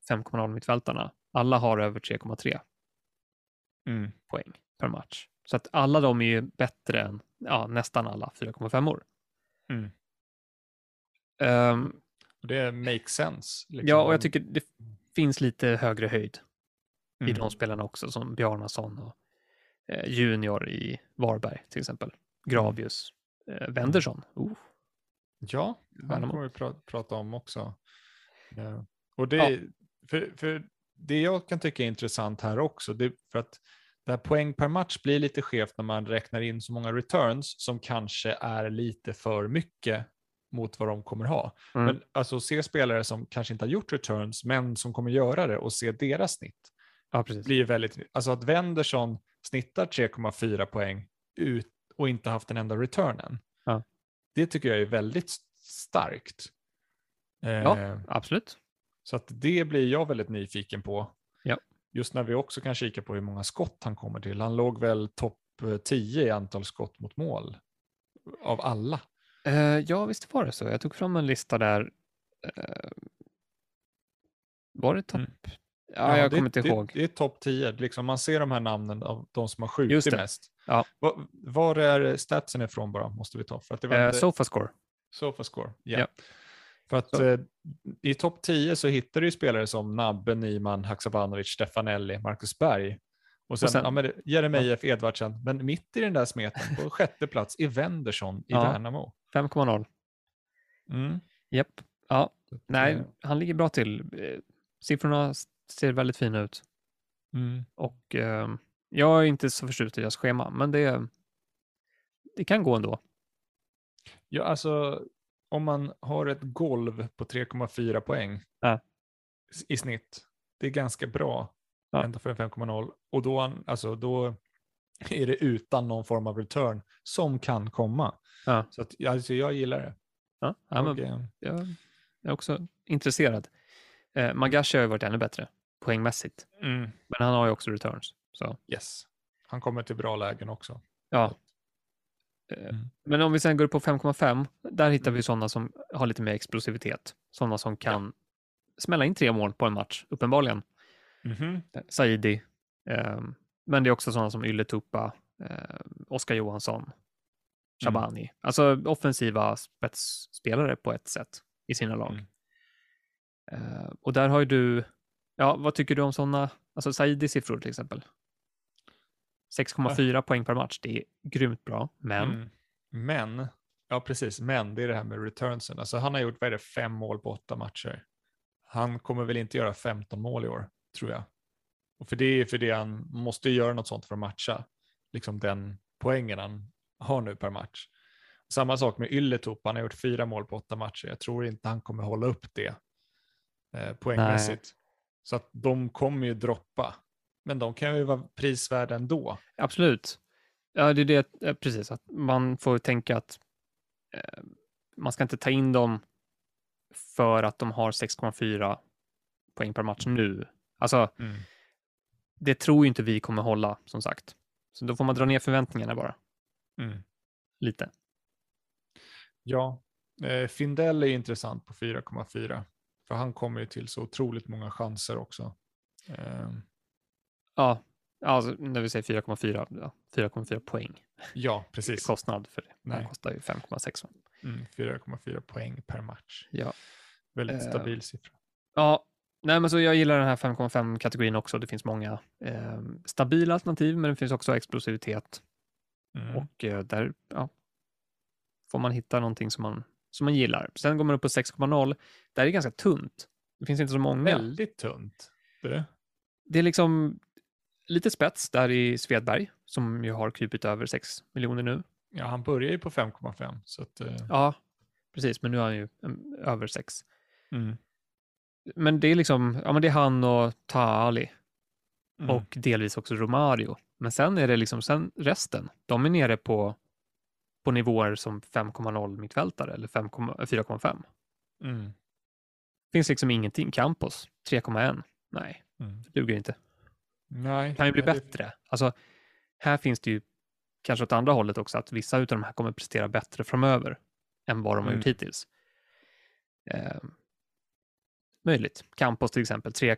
5,0 mittfältarna. Alla har över 3,3 Mm. poäng per match. Så att alla de är ju bättre än ja, nästan alla 4,5 år. Mm. Och det makes sense. liksom. ja, och jag tycker det finns lite högre höjd i Mm. de spelarna också, som Bjarnason och eh, Junior i Varberg till exempel. Gravius, eh, Wendersson. Oh, Ja, han kommer vi pra- prata om också. Ja. Och det, för, för det jag kan tycka är intressant här också, det för att det här poäng per match blir lite skevt när man räknar in så många returns som kanske är lite för mycket mot vad de kommer ha. Mm. Men alltså se spelare som kanske inte har gjort returns, men som kommer göra det och se deras snitt. ja, precis. blir väldigt, alltså att Wendersson snittar 3,4 poäng ut och inte haft en enda returnen. Ja. Det tycker jag är väldigt starkt. Ja. Eh, Absolut. Så att det blir jag väldigt nyfiken på. Ja. Just när vi också kan kika på hur många skott han kommer till. Han låg väl topp eh, 10 i antal skott mot mål av alla. Eh, ja, visst var det så. Jag tog fram en lista där. Eh, var det topp? Mm. Ja, jag det, kommer inte det, ihåg. Det är topp 10. Liksom man ser de här namnen av de som har skjutit mest. Ja. Var, var är statsen ifrån bara, måste vi ta. För att det var Eh, inte- Sofascore. Sofascore, ja. Ja. För att eh, i topp 10 så hittar du ju spelare som Nabbe, Nyman, Haksabanovic, Stefanelli, Marcus Berg. Och sen, sen- ja, men Jeremejeff, Edvardsen. Men mitt i den där smeten, på sjätte plats, är Wendersson i Ja. Värnamo. 5,0. Mm. Japp. Ja, nej, Eh, han ligger bra till. Eh, Siffrorna ser väldigt fina ut. Mm. Och eh, jag är inte så förtjust i deras schema, men det, det kan gå ändå. Ja, alltså om man har ett golv på 3,4 poäng Ja. i snitt, det är ganska bra Ja. ända för en 5,0. Och då, alltså, då är det utan någon form av return som kan komma. Ja. Så att, alltså, jag gillar det. Ja, ja, men Och, eh, jag är också intresserad. Eh, Magashi har ju varit ännu bättre poängmässigt, mm, men han har ju också returns. Så yes. Han kommer till bra lägen också. ja. Eh, Mm. Men om vi sen går upp på 5,5, där hittar vi Mm. sådana som har lite mer explosivitet. Sådana som kan smälla in tre mål på en match, uppenbarligen. Eh, Saidi. Eh, men det är också sådana som Ylätupa, eh, Oskar Johansson, Shabani. Alltså offensiva spetsspelare på ett sätt i sina lag. Mm. Och där har ju du, ja vad tycker du om sådana, alltså Saidis siffror till exempel? 6,4 poäng per match, det är grymt bra, men Mm. Men, ja precis, men det är det här med returnsen. Alltså han har gjort, vad är det, fem mål på åtta matcher. Han kommer väl inte göra 15 mål i år, tror jag. Och för det är för det han måste göra något sånt för att matcha liksom den poängen han har nu per match. Samma sak med Ylätup, han har gjort fyra mål på åtta matcher. Jag tror inte han kommer hålla upp det eh, poängmässigt. Så att de kommer ju droppa. Men de kan ju vara prisvärda ändå. absolut. Ja, det är det, eh, precis, att man får tänka att eh, man ska inte ta in dem för att de har 6,4 poäng per match nu. Alltså, Mm. det tror ju inte vi kommer hålla, som sagt. Så då får man dra ner förväntningarna bara, Mm. lite. Ja, eh, Findell är intressant på 4,4. För han kommer ju till så otroligt många chanser också. Eh, Ja, alltså, när vi säger 4,4, ja, 4,4 poäng ja, precis. kostnad för det. Nej. Den kostar ju 5,6. va? Mm, 4,4 poäng per match. Ja. Väldigt Eh, stabil siffra. Ja, nej men så jag gillar den här 5,5-kategorin också. Det finns många eh, stabila alternativ, men det finns också explosivitet. Mm. Och eh, där ja, får man hitta någonting som man, som man gillar. Sen går man upp på 6,0. Där är det ganska tunt. Det finns inte så många. Väldigt tunt. Du. Det är liksom lite spets där i Svedberg, som ju har krypit över 6 miljoner nu. Ja, han börjar ju på 5,5. Så att, eh, Ja, precis, men nu är han ju mm, över 6. mm. Men det är liksom, ja men det är han och Taali Mm. och delvis också Romario. Men sen är det liksom, sen resten, de är nere på, på nivåer som 5,0 mittfältare eller 4,5. Mm. Finns liksom ingenting. Campos 3,1. Nej, Mm. det duger inte. Nej. Kan ju bli nej, det- bättre. Alltså, här finns det ju kanske åt andra hållet också, att vissa av de här kommer prestera bättre framöver än vad de har Mm. gjort hittills. Eh, möjligt. Campos till exempel, tre-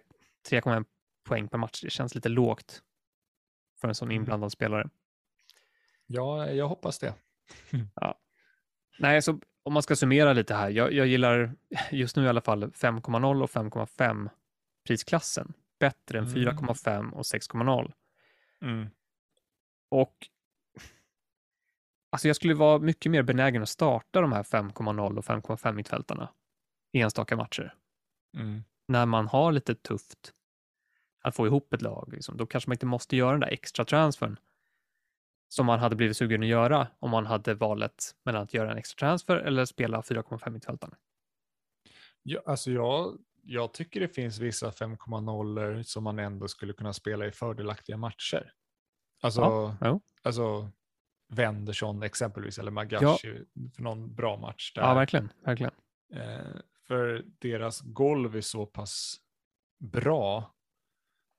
3,1 poäng per match. Det känns lite lågt för en sån Mm. inblandad spelare. Ja, jag hoppas det. Nej, så om man ska summera lite här. Jag, jag gillar just nu i alla fall 5,0 och 5,5 prisklassen. Bättre än Mm. 4,5 och 6,0. Mm. Och alltså jag skulle vara mycket mer benägen att starta de här 5,0 och 5,5 mittfältarna i enstaka matcher. Mm. När man har lite tufft att få ihop ett lag. Liksom. Då kanske man inte måste göra den där extra transfern som man hade blivit sugen att göra om man hade valet mellan att göra en extra transfer eller spela 4,5 mittfältarna. Ja, alltså jag, jag tycker det finns vissa 5,0 som man ändå skulle kunna spela i fördelaktiga matcher. Alltså, Ja, alltså Wendersson exempelvis eller Magashi för någon bra match där. Ja, verkligen. verkligen. Eh, för deras golv är så pass bra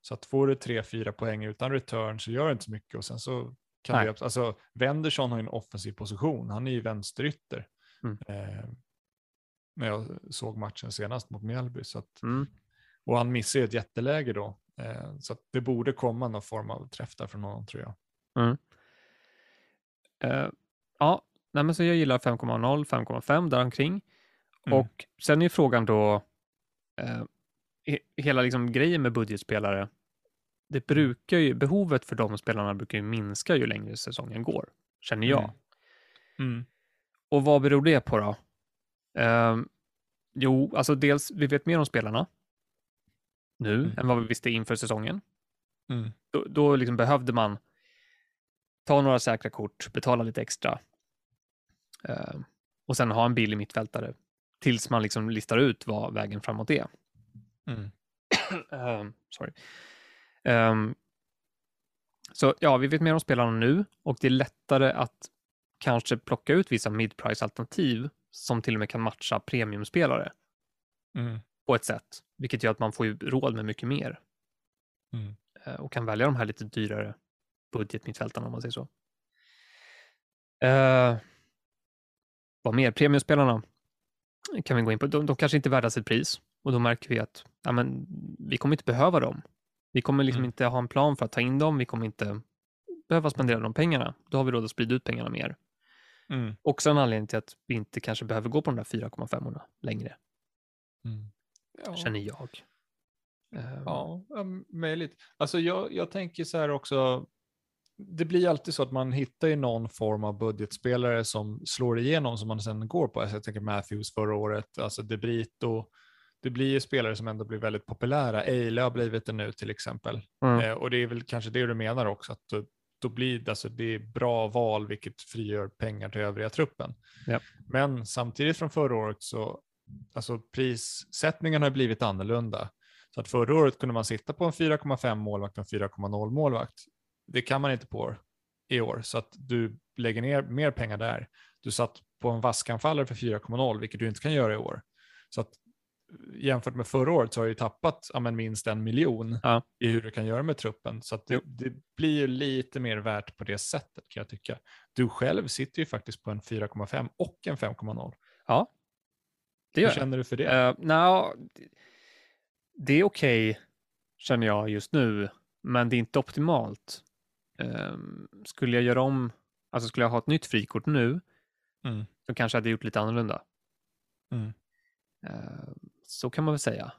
så att får du 3-4 poäng utan return så gör det inte så mycket och sen så kan Nej. det, alltså Wendersson har ju en offensiv position, han är ju vänsterytter. Mm. När jag såg matchen senast mot Mjällby. Så att, Mm. och han missar ju ett jätteläge då. Eh, så det borde komma någon form av träff där från honom tror jag. Eh, ja, nej, men så jag gillar 5,0, 5,5 däromkring. Mm. Och sen är frågan då, eh, he- hela liksom grejen med budgetspelare, det brukar ju, behovet för de spelarna brukar ju minska ju längre säsongen går, känner jag. Mm. Mm. Och vad beror det på då? Ehm, jo, alltså dels, vi vet mer om spelarna nu Mm. än vad vi visste inför säsongen. Mm. Då, då liksom behövde man ta några säkra kort, betala lite extra ehm, och sen ha en billig mittfältare tills man liksom listar ut vad vägen framåt är. Mm. Ehm, sorry. Så ja, vi vet mer om spelarna nu och det är lättare att kanske plocka ut vissa mid-price-alternativ som till och med kan matcha premiumspelare Mm. på ett sätt, vilket gör att man får råd med mycket mer Mm. eh, och kan välja de här lite dyrare budgetmittfältarna om man säger så. Eh, vad mer? Premiumspelarna kan vi gå in på. De, de kanske inte är värda sitt pris och då märker vi att ja, men, vi kommer inte behöva dem. Vi kommer liksom Mm. inte ha en plan för att ta in dem. Vi kommer inte behöva spendera de pengarna. Då har vi råd att sprida ut pengarna mer. Mm. Också en anledning till att vi inte kanske behöver gå på de där 4,5 längre, Mm. Ja. känner jag. Eh, Ja, ja, möjligt. Alltså jag, jag tänker så här också, det blir alltid så att man hittar ju någon form av budgetspelare som slår igenom som man sen går på. Alltså jag tänker Matthews förra året, alltså De Brito. Det blir ju spelare som ändå blir väldigt populära. Eile har blivit det nu till exempel. Mm. Eh, och det är väl kanske det du menar också, att då, blir det, alltså det är bra val vilket frigör pengar till övriga truppen. Ja. Men samtidigt från förra året så, alltså prissättningen har blivit annorlunda. Så att förra året kunde man sitta på en 4,5 målvakt och en 4,0 målvakt. Det kan man inte på i år, så att du lägger ner mer pengar där. Du satt på en vaskanfallare för 4,0, vilket du inte kan göra i år. Så att jämfört med förra året så har du ju tappat ja, men minst en miljon Ja. i hur du kan göra med truppen. Så det, det blir ju lite mer värt på det sättet kan jag tycka. Du själv sitter ju faktiskt på en 4,5 och en 5,0. Ja, det Hur gör jag. känner du för det? Uh, no, det är okej, känner jag just nu, men det är inte optimalt. Ehm, skulle jag göra om, alltså skulle jag ha ett nytt frikort nu, Mm. så kanske jag hade gjort lite annorlunda. Mm. Ehm, så kan man väl säga.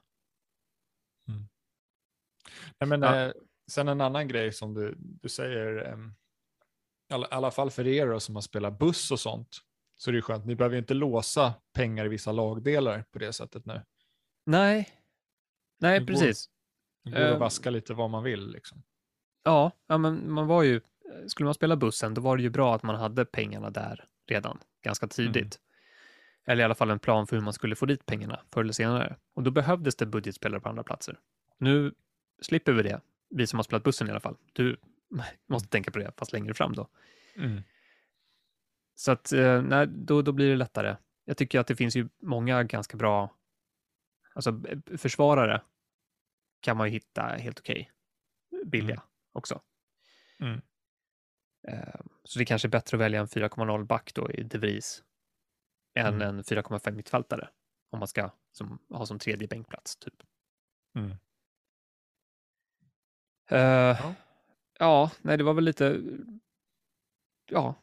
Nej, men, Ja. eh, sen en annan grej som du, du säger, eh, i alla, alla fall för er då, som har spelat buss och sånt, så är det ju skönt. Ni behöver inte låsa pengar i vissa lagdelar på det sättet nu. Nej, nej Det går- precis. Det går Eh. att vaska lite vad man vill. Liksom. Ja, ja, men man var ju, skulle man spela bussen, då var det ju bra att man hade pengarna där redan, ganska tidigt. Eller i alla fall en plan för hur man skulle få dit pengarna förr eller senare. Och då behövdes det budgetspelare på andra platser. Nu slipper vi det, vi som har spelat bussen i alla fall. Du måste tänka på det, fast längre fram då. Mm. Så att, eh, nej, då, då blir det lättare. Jag tycker att det finns ju många ganska bra, alltså b- försvarare kan man ju hitta helt okej, billiga Mm. också. Mm. Eh, Så det kanske är bättre att välja en 4,0 back då i De Vries än Mm. en 4,5 mittfältare om man ska som, ha som tredje bänkplats typ. Mm. Eh, ja. nej, det var väl lite, ja,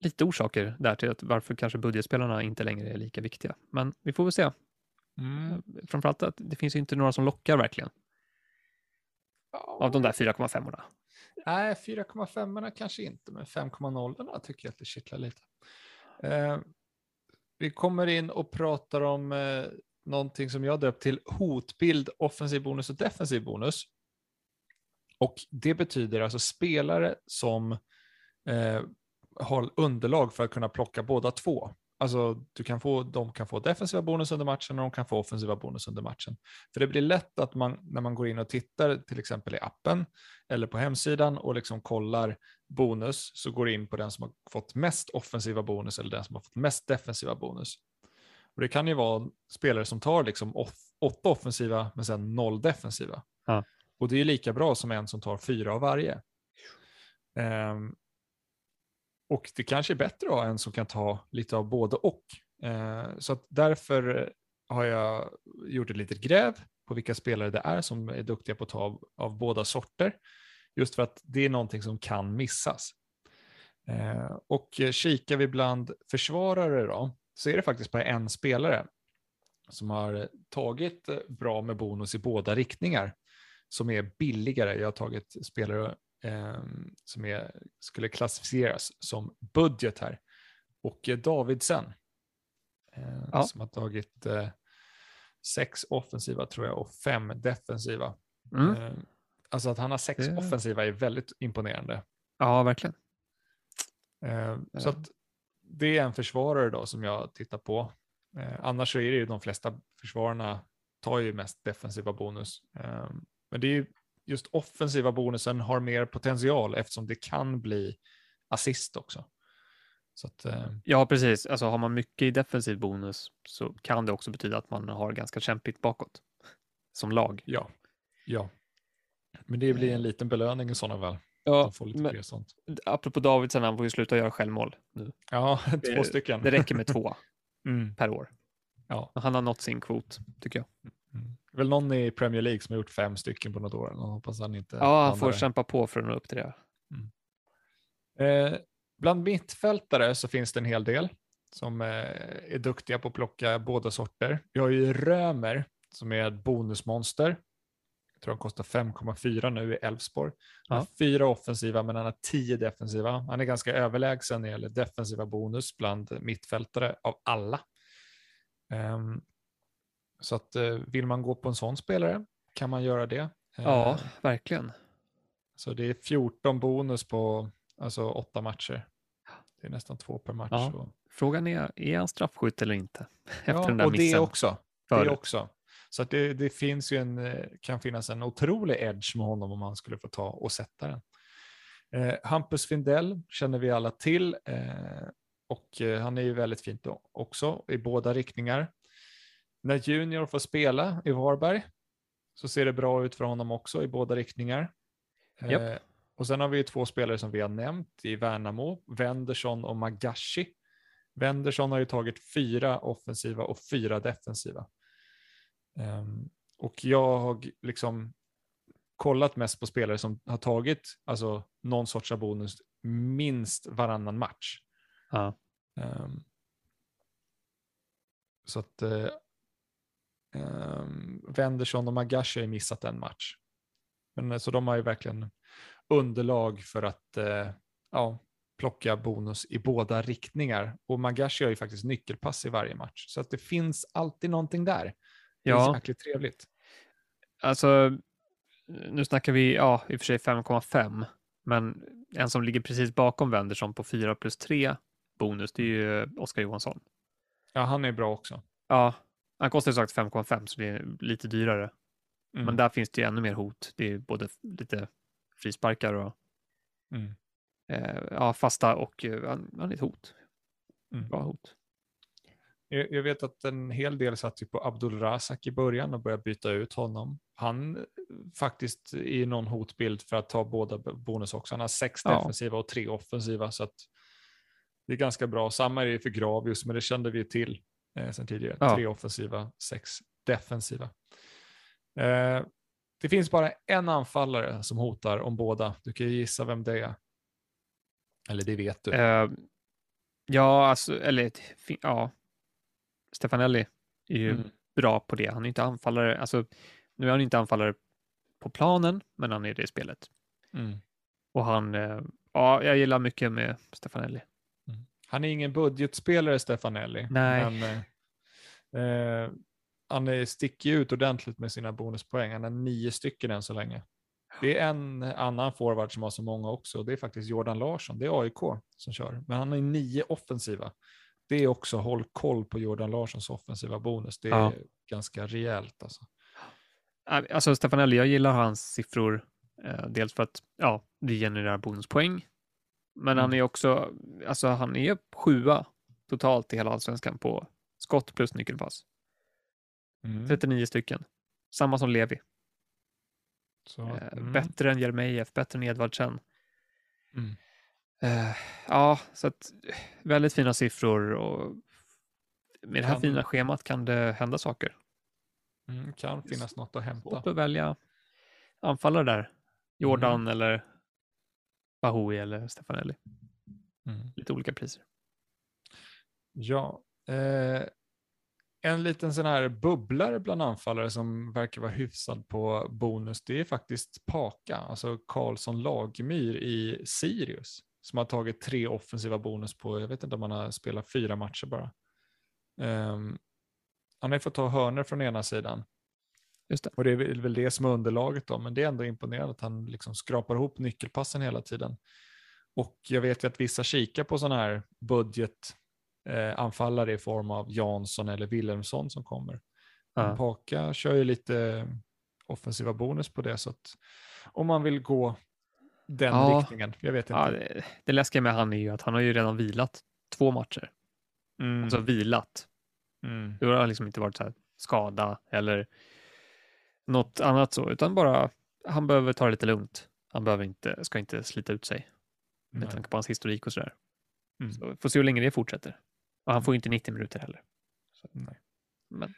lite orsaker där till att varför kanske budgetspelarna inte längre är lika viktiga. Men vi får väl se. Mm. Framförallt att det finns ju inte några som lockar verkligen av de där 4,5orna. Nej, 4,5 kanske inte, men 5,0 tycker jag att det kittlar lite. Eh, vi kommer in och pratar om eh, någonting som jag döpt till hotbild, offensiv bonus och defensiv bonus. Och det betyder alltså spelare som eh, har underlag för att kunna plocka båda två. Alltså du kan få, de kan få defensiva bonus under matchen och de kan få offensiva bonus under matchen. För det blir lätt att man när man går in och tittar till exempel i appen eller på hemsidan och liksom kollar bonus så går det in på den som har fått mest offensiva bonus eller den som har fått mest defensiva bonus. Och det kan ju vara spelare som tar liksom off, åtta offensiva men sen noll defensiva. Ja. Och det är lika bra som en som tar fyra av varje. Ehm, och det kanske är bättre att ha en som kan ta lite av både och. Eh, så att därför har jag gjort ett litet gräv på vilka spelare det är som är duktiga på att ta av, av båda sorter. Just för att det är någonting som kan missas. Eh, och kikar vi bland försvarare då, så är det faktiskt bara en spelare som har tagit bra med bonus i båda riktningar, som är billigare. Jag har tagit spelare som är, skulle klassificeras som budget här. Och eh, Davidsen, eh, Ja. som har tagit eh, sex offensiva tror jag och fem defensiva. Mm. Eh, alltså att han har sex Det- offensiva är väldigt imponerande. Ja, verkligen. Så att det är en försvarare då som jag tittar på. Annars så är det ju de flesta försvararna tar ju mest defensiva bonus. Men det är ju just offensiva bonusen har mer potential eftersom det kan bli assist också. Så att, eh, Ja, precis. Alltså har man mycket i defensiv bonus så kan det också betyda att man har ganska kämpigt bakåt som lag. ja, ja. Men det blir en liten belöning i sådana fall. Ja, men sånt. apropå Davidsen, han får ju sluta göra självmål nu. Ja, två Det- stycken. Det räcker med två Mm, per år. ja. Han har nått sin kvot, tycker jag. Mm. Det är Väl någon i Premier League som har gjort fem stycken på något år. Jag hoppas han inte Ja, han får kämpa på för att nå upp till det. Eh, bland mittfältare så finns det en hel del som eh, är duktiga på att plocka båda sorter. Vi har ju Römer som är ett bonusmonster. Jag tror han kostar 5,4 nu i Elfsborg. Han har Ja. fyra offensiva men han har tio defensiva. Han är ganska överlägsen när det gäller defensiva bonus bland mittfältare av alla. Ehm, så att eh, vill man gå på en sån spelare kan man göra det. Ja, Eh, verkligen. så det är 14 bonus på alltså åtta matcher. Det är nästan två per match. Ja, och, Frågan är, är han straffskytt eller inte? Efter ja, den där och det missen också. Det förut. också. Så att det, det finns ju en, eh, kan finnas en otrolig edge med honom om han skulle få ta och sätta den. Eh, Hampus Findell känner vi alla till eh, och han är ju väldigt fint då, också i båda riktningar. När Junior får spela i Varberg så ser det bra ut för honom också i båda riktningar. Japp. Eh, och sen har vi ju två spelare som vi har nämnt i Värnamo, Wendersson och Magashi. Wendersson har ju tagit fyra offensiva och fyra defensiva. Ehm, och jag har liksom kollat mest på spelare som har tagit alltså, någon sorts bonus minst varannan match. Ja. Ehm, så att uh, um, Wendersson och Magashi har ju missat en match. Men, eh, så de har ju verkligen underlag för att eh, ja, plocka bonus i båda riktningar. Och Magashi har ju faktiskt nyckelpass i varje match. Så att det finns alltid någonting där. Det är Ja. jäkligt trevligt. Alltså, nu snackar vi, ja, i och för sig 5,5, men en som ligger precis bakom Wendersson på 4 plus 3 bonus, det är ju Oskar Johansson. Ja, han är bra också. Ja, han kostar ju sagt 5,5 så det är lite dyrare. Mm. Men där finns det ju ännu mer hot. Det är både lite frisparkar och Mm. eh, ja, fasta och han, han är ett hot. Mm. bra hot. Jag jag vet att en hel del satt ju på Abdulrazak i början och började byta ut honom. Han eh, faktiskt i någon hotbild för att ta båda bonus också. Han har sex Ja. defensiva och tre offensiva. Så att det är ganska bra. Samma är det för Gravius, men det kände vi till eh, sen tidigare. Ja. Tre offensiva, sex defensiva. Eh, det finns bara en anfallare som hotar om båda. Du kan ju gissa vem det är. Eller det vet du. Eh, ja, alltså, eller ja. Stefanelli är ju Mm. bra på det. Han är inte anfallare, alltså nu är han inte anfallare på planen, men han är det i spelet. Mm. Och han, eh, ja, jag gillar mycket med Stefanelli. Han är ingen budgetspelare, Stefanelli. Nej. Men, eh, eh, han sticker ut ordentligt med sina bonuspoäng. Han har nio stycken än så länge. Det är en annan forward som har så många också. Det är faktiskt Jordan Larsson. Det är AIK som kör. Men han har nio offensiva. Det är också håll koll på Jordan Larssons offensiva bonus. Det är Ja. ganska rejält. Alltså. Alltså Stefanelli, jag gillar hans siffror. Eh, dels för att, ja, det genererar bonuspoäng. Men han Mm. är också, alltså han är sjua totalt i hela allsvenskan på skott plus nyckelpass. Mm. 39 stycken. Samma som Levi. Så, Eh, mm. Bättre än Jeremejeff, bättre än Edvardsen. Mm. Eh, ja, så att väldigt fina siffror och med det här Kan- fina schemat kan det hända saker. Mm, kan finnas något att hämta. Svårt att välja anfallare där. Jordan Mm. eller Bahoui eller Stefanelli. Mm. Lite olika priser. Ja, eh, en liten sån här bubblare bland anfallare som verkar vara hyfsad på bonus, det är faktiskt Paka, alltså Karlsson Lagemyr i Sirius, som har tagit tre offensiva bonus på, jag vet inte om han har spelat fyra matcher bara. Ehm, han har ju fått ta hörner från ena sidan. Just det. Och det är väl det som är underlaget då, men det är ändå imponerande att han liksom skrapar ihop nyckelpassen hela tiden. Och jag vet ju att vissa kikar på sådana här budget eh, i form av Jansson eller Wilhelmsson som kommer. Ja. Paka kör ju lite offensiva bonus på det, så att om man vill gå den Ja. riktningen, jag vet inte. Ja, det, det läskiga med han är ju att han har ju redan vilat två matcher. Mm, Alltså vilat. mm, Det har liksom inte varit så här skada eller något annat så, utan bara han behöver ta det lite lugnt. Han behöver inte, ska inte slita ut sig med nej. tanke på hans historik och sådär. Mm. Så får se hur länge det fortsätter. Och han får ju inte 90 minuter heller. Så. Men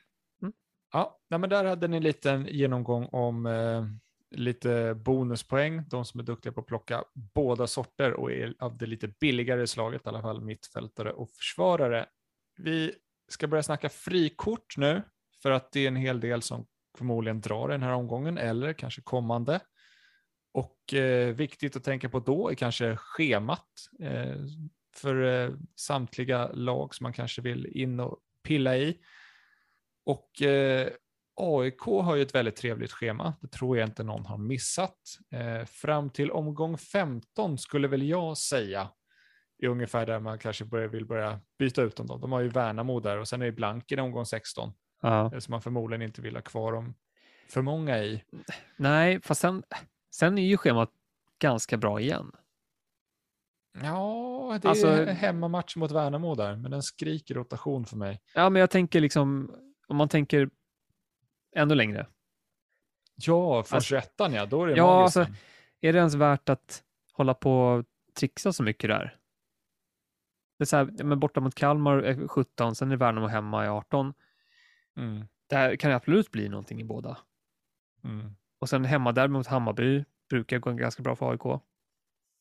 Ja, nej, men där hade ni en liten genomgång om eh, lite bonuspoäng. De som är duktiga på att plocka båda sorter och är av det lite billigare slaget, i alla fall mittfältare och försvarare. Vi ska börja snacka frikort nu, för att det är en hel del som förmodligen drar den här omgången, eller kanske kommande. Och eh, viktigt att tänka på då är kanske schemat eh, för eh, samtliga lag som man kanske vill in och pilla i. Och eh, AIK har ju ett väldigt trevligt schema. Det tror jag inte någon har missat. Eh, fram till omgång 15 skulle väl jag säga är ungefär där man kanske börjar, vill börja byta ut dem. Då. De har ju Värnamo där och sen är det Blanken i omgång 16 ja. eh, som man förmodligen inte vill ha kvar dem för många i. Nej, fast sen, sen är ju schemat ganska bra igen. Ja, det Alltså- är hemmamatch mot Värnamo där, men den skriker rotation för mig. Ja, men jag tänker liksom, om man tänker ännu längre. Ja, från Alltså- 21 ja, då är det Ja, alltså- Är det ens värt att hålla på och trixa så mycket där? Det är så här, men borta mot Kalmar är 17, sen är Värnamo hemma i 18. Mm, Det här kan absolut bli någonting i båda. mm, Och sen hemma där mot Hammarby brukar gå ganska bra för AIK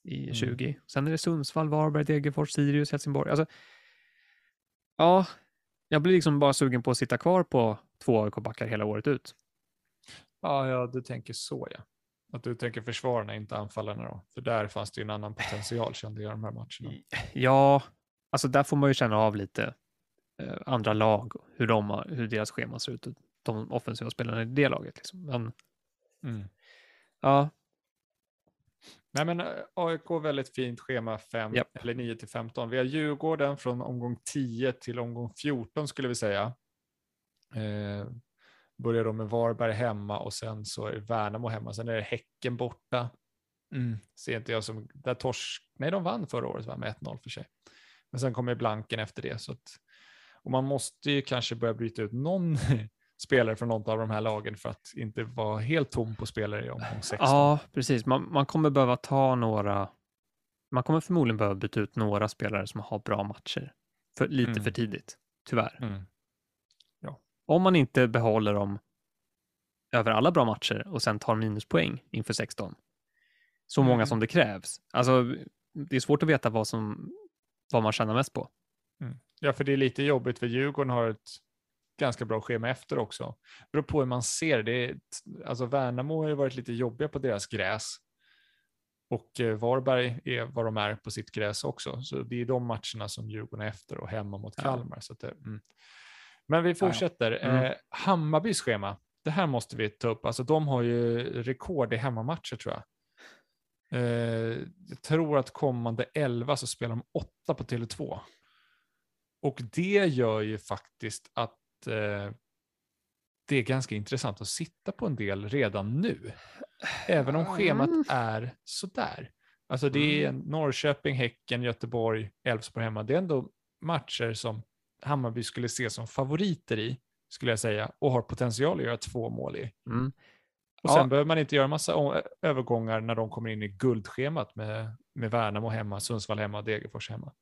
i Mm. 20. Sen är det Sundsvall, Varberg, Degerfors, Sirius, Helsingborg. Alltså, ja, jag blir liksom bara sugen på att sitta kvar på två AIK-backar hela året ut. Ja, ja, du tänker så ja. Att du tänker försvararna, inte anfallarna då. För där fanns det ju en annan potential kände jag de här matcherna. Ja, alltså där får man ju känna av lite andra lag, hur, de har, hur deras schema ser ut, de offensiva spelarna i det laget. Liksom. Men Mm. ja, Nej men eh, AIK väldigt fint schema 5 Japp. eller 9 till 15. Vi har Djurgården från omgång 10 till omgång 14 skulle vi säga. Eh, börjar då med Varberg hemma och sen så är det Värnamo hemma. Sen är det Häcken borta. Mm. Ser inte jag som, där torsk, nej de vann förra året va, med 1-0 för sig. Men sen kommer blanken efter det. Så att, och man måste ju kanske börja bryta ut någon spelare från något av de här lagen för att inte vara helt tom på spelare i omgång 16. Ja, precis. Man, man kommer behöva ta några, man kommer förmodligen behöva byta ut några spelare som har bra matcher. För, lite Mm. för tidigt, tyvärr. Mm. Om man inte behåller dem över alla bra matcher och sen tar minuspoäng inför 16. Så många Mm. som det krävs. Alltså, det är svårt att veta vad, som, vad man tjänar mest på. Ja, för det är lite jobbigt för Djurgården har ett ganska bra schema efter också. Beror på hur man ser det. Alltså Värnamo har ju varit lite jobbiga på deras gräs. Och eh, Varberg är vad de är på sitt gräs också. Så det är de matcherna som Djurgården är efter och hemma mot Ja. Kalmar. Så att det, mm. Men vi ja. fortsätter. Mm. Eh, Hammarbys schema. Det här måste vi ta upp. Alltså de har ju rekord i hemmamatcher tror jag. Eh, jag tror att kommande 11 så spelar de 8 på Tele2. Och det gör ju faktiskt att eh, det är ganska intressant att sitta på en del redan nu. Även om schemat Mm. är sådär. Alltså det är Norrköping, Häcken, Göteborg, Elfsborg hemma. Det är ändå matcher som Hammarby skulle se som favoriter i, skulle jag säga, och har potential att göra två mål i. Mm. Och Ja. sen behöver man inte göra massa övergångar när de kommer in i guldschemat med, med Värnamo hemma, Sundsvall hemma och Degerfors hemma.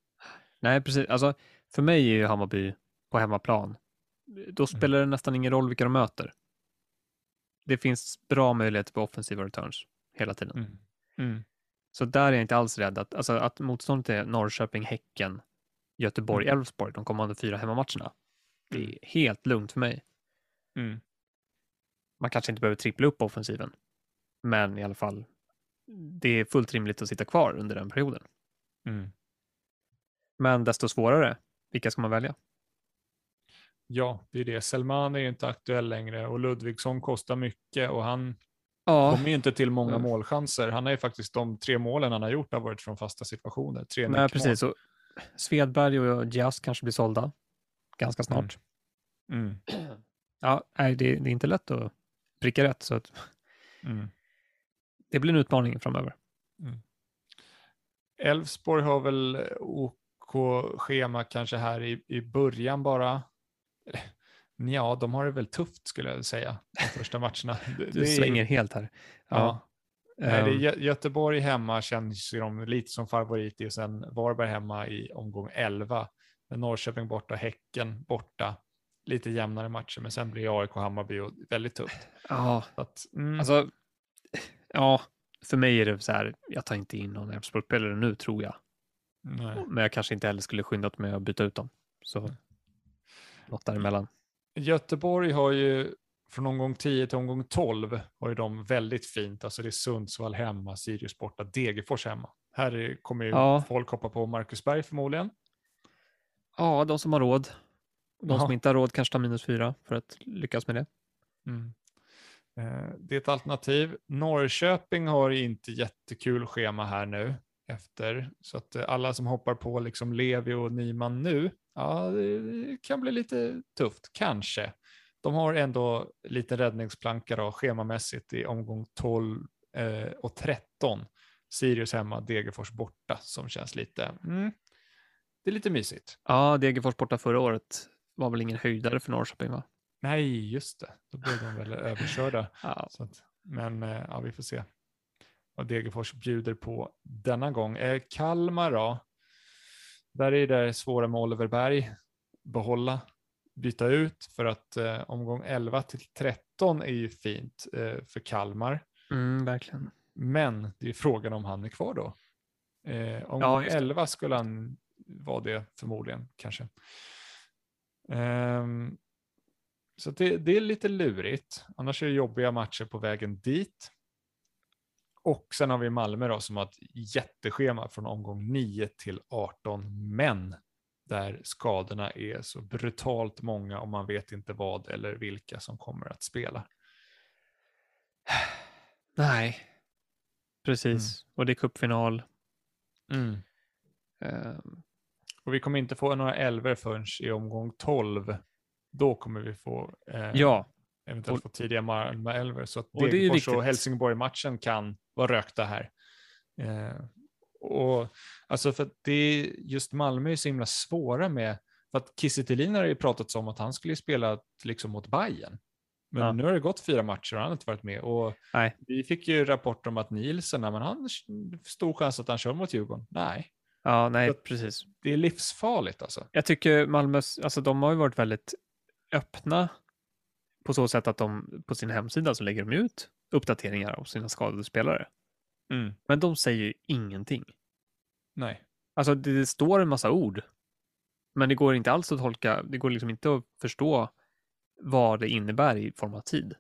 Nej, precis. Alltså, för mig är ju Hammarby på hemmaplan. Då spelar det nästan ingen roll vilka de möter. Det finns bra möjligheter på offensiva returns hela tiden. Mm. Mm. Så där är jag inte alls rädd. Att, alltså, att motståndet är Norrköping, Häcken, Göteborg, Mm. Elfsborg, de kommande fyra hemmamatcherna. Det är helt lugnt för mig. Mm. Man kanske inte behöver trippla upp offensiven, men i alla fall, det är fullt rimligt att sitta kvar under den perioden. Mm. Men desto svårare, vilka ska man välja? Ja, det är det. Selman är inte aktuell längre och Ludvigsson kostar mycket och han Ja, kommer ju inte till många Mm. målchanser. Han har ju faktiskt de tre målen han har gjort har varit från fasta situationer. Tre nej, precis. Och Svedberg och Diaz kanske blir sålda ganska snart. Mm. Ja, nej, det, det är inte lätt att pricka rätt, så att Mm. det blir en utmaning framöver. Elfsborg har väl OK-schema kanske här i, i början bara. Ja, de har det väl tufft skulle jag säga, de första matcherna. Det, Du det är- svänger helt här. Ja. Nej, det är Ehm, Gö- Göteborg hemma känns de lite som favorit och sen Varberg hemma i omgång 11. Men Norrköping borta, Häcken borta. Lite jämnare matcher, men sen blir AIK Hammarby och väldigt tufft. ja, att, mm, alltså, ja, för mig är det så här, jag tar inte in någon Elfsborgsspelare nu tror jag. Nej. Men jag kanske inte heller skulle skyndat mig att byta ut dem. Så något däremellan. Göteborg har ju från omgång 10 till omgång 12 har ju de väldigt fint. Alltså det är Sundsvall hemma, Sirius borta, Degerfors hemma. Här är- kommer ju Ja. folk hoppa på Marcus Berg förmodligen. Ja, de som har råd. De Ja. som inte har råd kanske tar minus fyra för att lyckas med det. Mm. Eh, Det är ett alternativ. Norrköping har inte jättekul schema här nu efter, så att eh, alla som hoppar på liksom Levi och Nyman nu, ja, det kan bli lite tufft, kanske. De har ändå lite räddningsplanka då, schemamässigt i omgång 12 eh, och 13. Sirius hemma, Degerfors borta, som känns lite, mm, det är lite mysigt. Ja, Degerfors borta förra året var väl ingen höjdare för Norrköping va? Nej, just det, då blev de väl överkörda. Ja, att, men eh, ja, vi får se vad Degerfors bjuder på denna gång. Eh, Kalmar då? Där är det svåra med Oliver Berg. Behålla, byta ut för att eh, omgång 11 till 13 är ju fint eh, för Kalmar. mm, verkligen. Men det är frågan om han är kvar då. Eh, omgång Ja, just det. 11 skulle han vara det förmodligen kanske. Ehm, så det, det är lite lurigt. Annars är det jobbiga matcher på vägen dit. Och sen har vi Malmö då som har ett jätteschema från omgång 9 till 18. Men där skadorna är så brutalt många och man vet inte vad eller vilka som kommer att spela. Nej, precis. Och det är cupfinal. Mm. Ehm, Och vi kommer inte få några elver förrän i omgång 12. Då kommer vi få eh, ja, eventuellt Och- få tidiga Malmö elver. Så att Och Degerfors och viktigt. Helsingborg-matchen kan vara rökta här. Eh, Och, alltså för att det är, just Malmö är så himla svåra med, för att Kiese har ju pratat om att han skulle spela liksom mot Bayern. Men Ja. nu har det gått fyra matcher och han har inte varit med. Och Nej. vi fick ju rapporter om att Nielsen, men han stor chans att han kör mot Djurgården. Nej, Ja, nej, precis. det är livsfarligt alltså. Jag tycker Malmös, alltså de har ju varit väldigt öppna på så sätt att de på sin hemsida så lägger de ut uppdateringar av sina skadade spelare. Men de säger ju ingenting. Nej. Alltså det, det står en massa ord. Men det går inte alls att tolka, det går liksom inte att förstå vad det innebär i form av tid.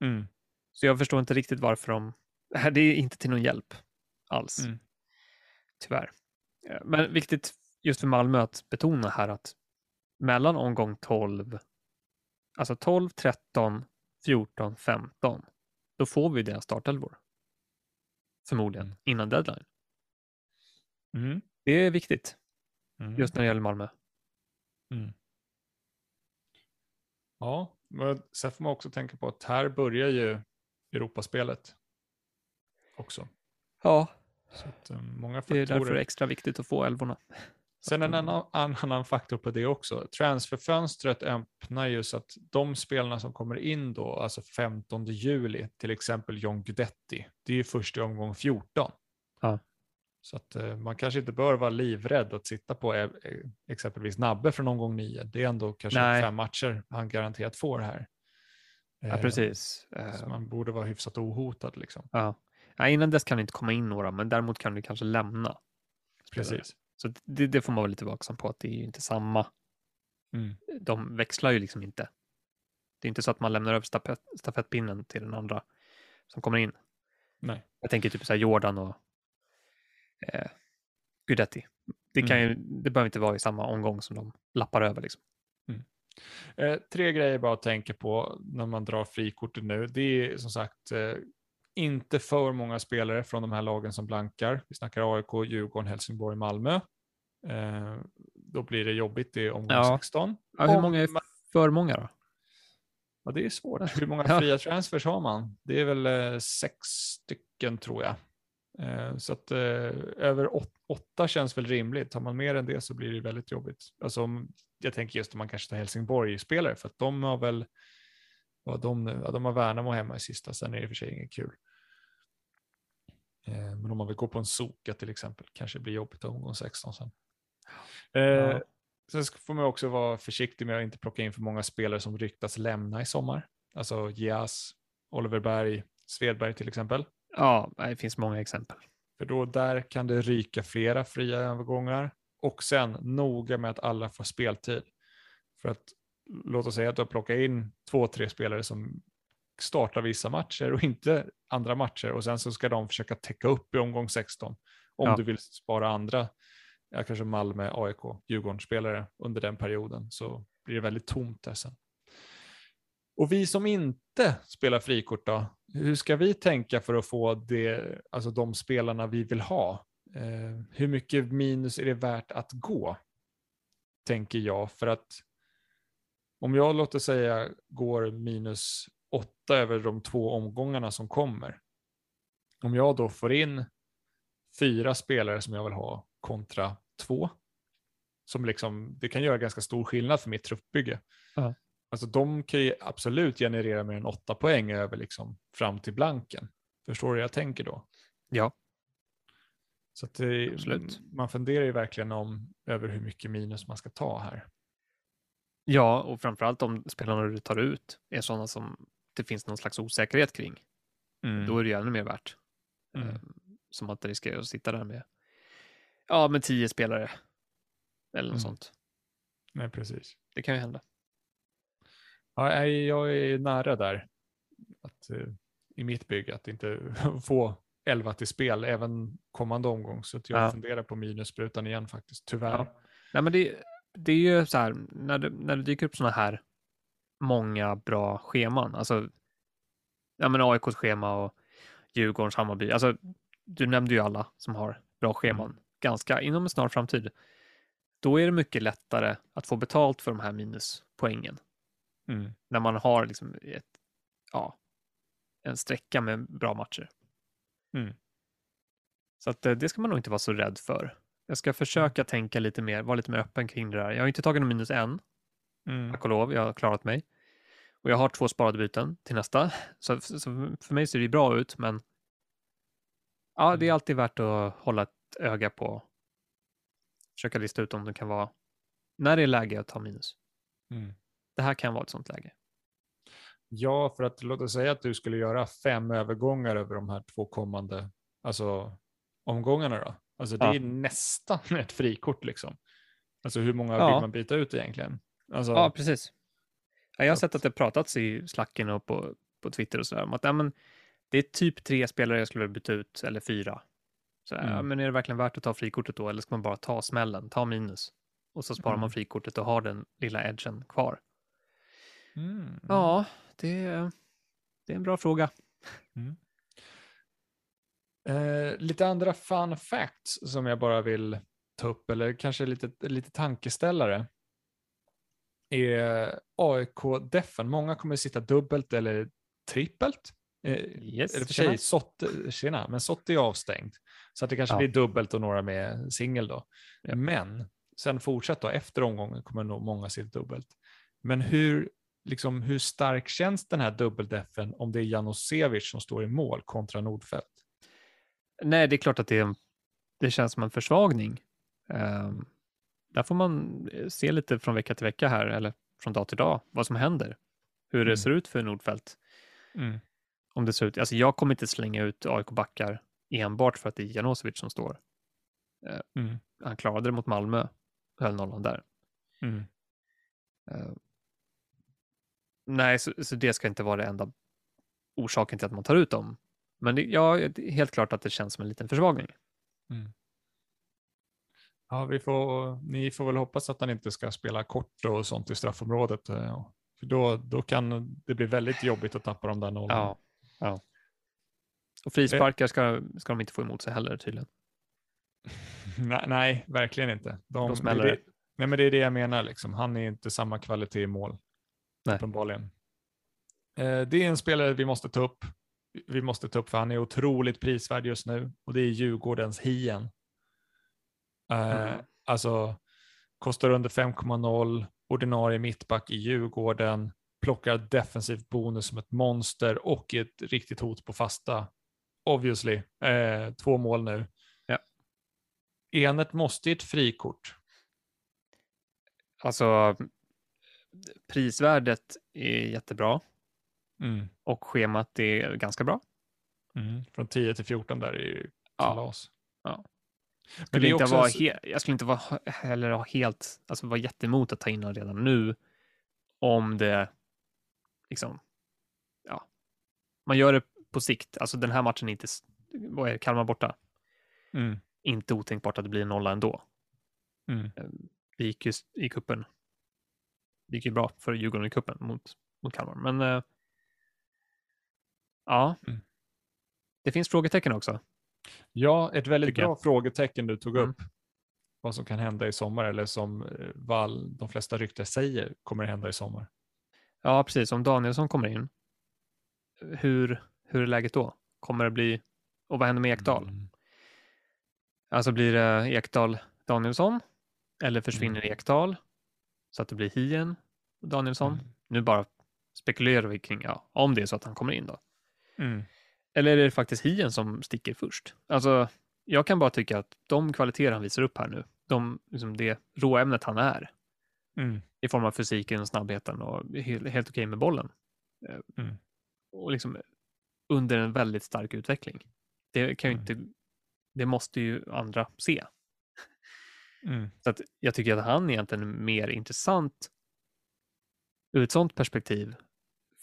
Mm. Så jag förstår inte riktigt varför de, det här det är inte till någon hjälp alls. Mm. Tyvärr. Eh, Men viktigt just för Malmö att betona här att mellan omgång 12, alltså 12, 13, 14, 15, då får vi deras startelvor. Förmodligen Mm. innan deadline. Mm. Det är viktigt Mm. just när det gäller Malmö. Mm. Ja, men sen får man också tänka på att här börjar ju Europaspelet också. Ja, Så att, eh, många det är faktorer. därför det är extra viktigt att få älvorna. Sen en annan, en annan faktor på det också. Transferfönstret öppnar ju så att de spelarna som kommer in då, alltså 15 juli, till exempel John Guidetti, det är ju först i omgång 14. Ja. Så att eh, man kanske inte bör vara livrädd att sitta på eh, eh, exempelvis Nabbe från omgång 9. Det är ändå kanske Nej. fem matcher han garanterat får här. Ja, precis. Så man borde vara hyfsat ohotad liksom. Ja. Innan dess kan det inte komma in några, men däremot kan du kanske lämna. Precis. Så det, det får man vara lite vaksam på, att det är ju inte samma. Mm. De växlar ju liksom inte. Det är inte så att man lämnar över stafett, stafettpinnen till den andra som kommer in. Nej. Jag tänker typ så här Jordan och eh, Guidetti. Det, kan Mm. ju, det behöver inte vara i samma omgång som de lappar över. Liksom. Eh, tre grejer bara att tänka på när man drar frikortet nu. Det är som sagt eh, inte för många spelare från de här lagen som blankar. Vi snackar AIK, Djurgården, Helsingborg, Malmö. Eh, då blir det jobbigt i omgång Ja. 16. Ja, hur många är för många då? Ja, det är svårt. Hur många fria transfers har man? Det är väl eh, sex stycken tror jag. Eh, så att eh, över åt, åtta känns väl rimligt. Har man mer än det så blir det väldigt jobbigt. Alltså, om, jag tänker just om man kanske tar Helsingborg-spelare för att de har väl vad har de nu? Ja, de har Värnamo hemma i sista, sen är det i och för sig inget kul. Eh, men om man vill gå på en Soka till exempel kanske det blir jobbigt omgång 16 sen. Eh, Ja. Sen får man också vara försiktig med att inte plocka in för många spelare som ryktas lämna i sommar. Alltså Gias, Oliver Berg, Svedberg till exempel. Ja, det finns många exempel. För då där kan det ryka flera fria övergångar. Och sen noga med att alla får speltid. För att låt oss säga att du har plockat in två, tre spelare som startar vissa matcher och inte andra matcher och sen så ska de försöka täcka upp i omgång 16 om Ja. du vill spara andra, ja, kanske Malmö, AIK, Djurgården-spelare under den perioden så blir det väldigt tomt där sen. Och vi som inte spelar frikort då, hur ska vi tänka för att få det, alltså de spelarna vi vill ha? Eh, hur mycket minus är det värt att gå? Tänker jag, för att om jag låter säga går minus åtta över de två omgångarna som kommer. Om jag då får in fyra spelare som jag vill ha kontra två. Som liksom, det kan göra ganska stor skillnad för mitt truppbygge. Ja. Alltså de kan ju absolut generera mer än åtta poäng över liksom fram till blanken. Förstår du vad jag tänker då? Ja, Så det, Absolut. man funderar ju verkligen om över hur mycket minus man ska ta här. Ja och framförallt om spelarna du tar ut är sådana som det finns någon slags osäkerhet kring. Då är det ju ännu mer värt. Mm. Eh, Som att riskera att sitta där med, ja, med tio spelare. Eller något Mm. sånt. Nej, precis. Det kan ju hända. Ja, jag är nära där. Att, eh, I mitt bygge att inte få 11 till spel även kommande omgång. Så jag Ja. funderar på minussprutan igen faktiskt, tyvärr. Ja. Nej, men det, det är ju så här, när det, när det dyker upp sådana här många bra scheman, alltså ja, men AIKs schema och Djurgårdens, Hammarby, alltså du nämnde ju alla som har bra scheman Mm. ganska inom en snar framtid. Då är det mycket lättare att få betalt för de här minuspoängen Mm. när man har liksom ett, ja, en sträcka med bra matcher. Mm. Så att, eh, det ska man nog inte vara så rädd för. Jag ska försöka tänka lite mer, vara lite mer öppen kring det där. Jag har inte tagit någon minus än, Mm. tack och lov. Jag har klarat mig. Och jag har två sparade byten till nästa. Så, så för mig ser det bra ut, men ja, det är alltid värt att hålla ett öga på. Försöka lista ut om det kan vara, när det är läge att ta minus. Mm. Det här kan vara ett sånt läge. Ja, för att låt oss säga att du skulle göra fem övergångar över de här två kommande alltså, omgångarna då. Alltså det Ja. är nästan ett frikort liksom. Alltså hur många Ja. vill man byta ut egentligen? Alltså, Ja, precis. Ja, jag har sett att- det pratats i slacken och på, på Twitter och sådär om att ja, men, det är typ tre spelare jag skulle vilja byta ut, eller fyra. Så, ja, Mm. men är det verkligen värt att ta frikortet då, eller ska man bara ta smällen, ta minus? Och så sparar man Mm. frikortet och har den lilla edgen kvar. Mm. Ja, det, det är en bra fråga. Eh, lite andra fun facts som jag bara vill ta upp, eller kanske lite, lite tankeställare, är AIK-defen. Många kommer sitta dubbelt eller trippelt. Eh, Yes, eller för tjena. sig, Sott, tjena, men Sott är avstängd. Så att det kanske Ja. blir dubbelt och några med singel då. Ja. Men sen fortsätt då, efter omgången kommer nog många sitta dubbelt. Men hur, liksom, hur stark känns den här dubbeldefen om det är Janosevic som står i mål kontra Nordfeldt? Nej, det är klart att det, det känns som en försvagning. Ehm, där får man eh, se lite från vecka till vecka här, eller från dag till dag, vad som händer. Hur det Mm. ser ut för Nordfeldt. Mm. Om det ser ut, alltså jag kommer inte slänga ut AIK-backar enbart för att det är Janosevic som står. Mm. Han klarade det mot Malmö, höll nollan där. Mm. Eh, nej, så, så det ska inte vara det enda orsaken till att man tar ut dem. Men det, ja, helt klart att det känns som en liten försvagning. Ja, vi får, ni får väl hoppas att han inte ska spela kort och sånt i straffområdet. eh, För då, då kan det bli väldigt jobbigt att tappa de där nollorna. Ja, ja. Och frisparkar ska, ska de inte få emot sig heller tydligen. nej, nej, verkligen inte. De, Då smäller det. Nej, men det är det jag menar. Liksom. Han är inte samma kvalitet i mål. Nej. Uppenbarligen. Eh, det är en spelare vi måste ta upp. Vi måste ta upp för han är otroligt prisvärd just nu och det är Djurgårdens Hien. Eh, Mm. Alltså kostar under 5,0, ordinarie mittback i Djurgården, plockar defensiv bonus som ett monster och ett riktigt hot på fasta. Obviously, eh, två mål nu. Ja. Enet måste i ett frikort. Alltså, prisvärdet är jättebra Mm. och schemat är ganska bra. Mm. Från 10 till 14 där är ju Ja. kalas. Ja. Men Skulle det är inte också... vara he- jag skulle inte vara heller ha helt, alltså vara jätteemot att ta in honom redan nu om det liksom, ja, man gör det på sikt. Alltså den här matchen är inte, vad är Kalmar borta? Mm. Inte otänkbart att det blir nolla ändå. Mm. Det gick ju i kuppen. Det gick ju bra för Djurgården i kuppen mot, mot Kalmar, men eh, ja, Mm. det finns frågetecken också. Ja, ett väldigt Tycker jag. bra frågetecken du tog Mm. upp. Vad som kan hända i sommar eller som eh, Wall, de flesta rykten säger kommer hända i sommar. Ja, precis. Om Danielsson kommer in, hur, hur är läget då? Kommer det bli, och vad händer med Ekdal? Mm. Alltså blir det Ekdal Danielsson eller försvinner Mm. Ekdal så att det blir Hien och Danielsson? Mm. Nu bara spekulerar vi kring, ja, om det är så att han kommer in då. Mm. Eller är det faktiskt Hien som sticker först? Alltså, jag kan bara tycka att de kvaliteter han visar upp här nu, de, liksom det råämnet han är Mm. i form av fysiken, snabbheten och helt, helt okej med bollen. Eh, Mm. Och liksom under en väldigt stark utveckling. Det kan ju Mm. inte, det måste ju andra se. Mm. Så att jag tycker att han egentligen är mer intressant ur ett sånt perspektiv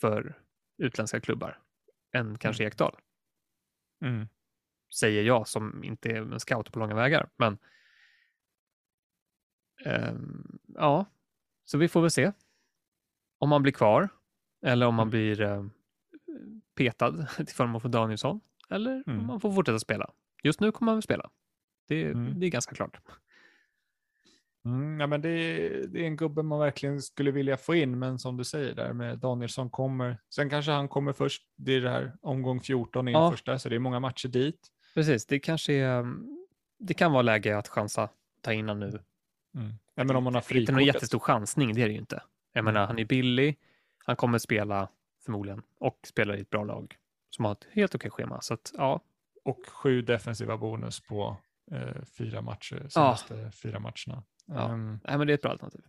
för utländska klubbar än kanske Ekdal. Mm. Säger jag som inte är en scout på långa vägar. Men ehm, ja, så vi får väl se om han blir kvar eller om han Mm. blir eh, petad till förmån för Danielsson eller om Mm. han får fortsätta spela. Just nu kommer han väl spela. Det, Mm. det är ganska klart. Mm, ja, men det, är, det är en gubbe man verkligen skulle vilja få in, men som du säger där med Danielsson kommer. Sen kanske han kommer först, det är det här omgång 14 in Ja. första, så det är många matcher dit. Precis, det kanske är, det kan vara läge att chansa, ta in honom nu. Mm. Ja, men om man har Det är inte någon frikortet. jättestor chansning, det är det ju inte. Jag Mm. menar, han är billig, han kommer spela förmodligen och spelar i ett bra lag som har ett helt okej schema. Så att ja, Och sju defensiva bonus på eh, fyra matcher, senaste fyra matcherna. Ja. Ehm, nej, men det är ett bra alternativ.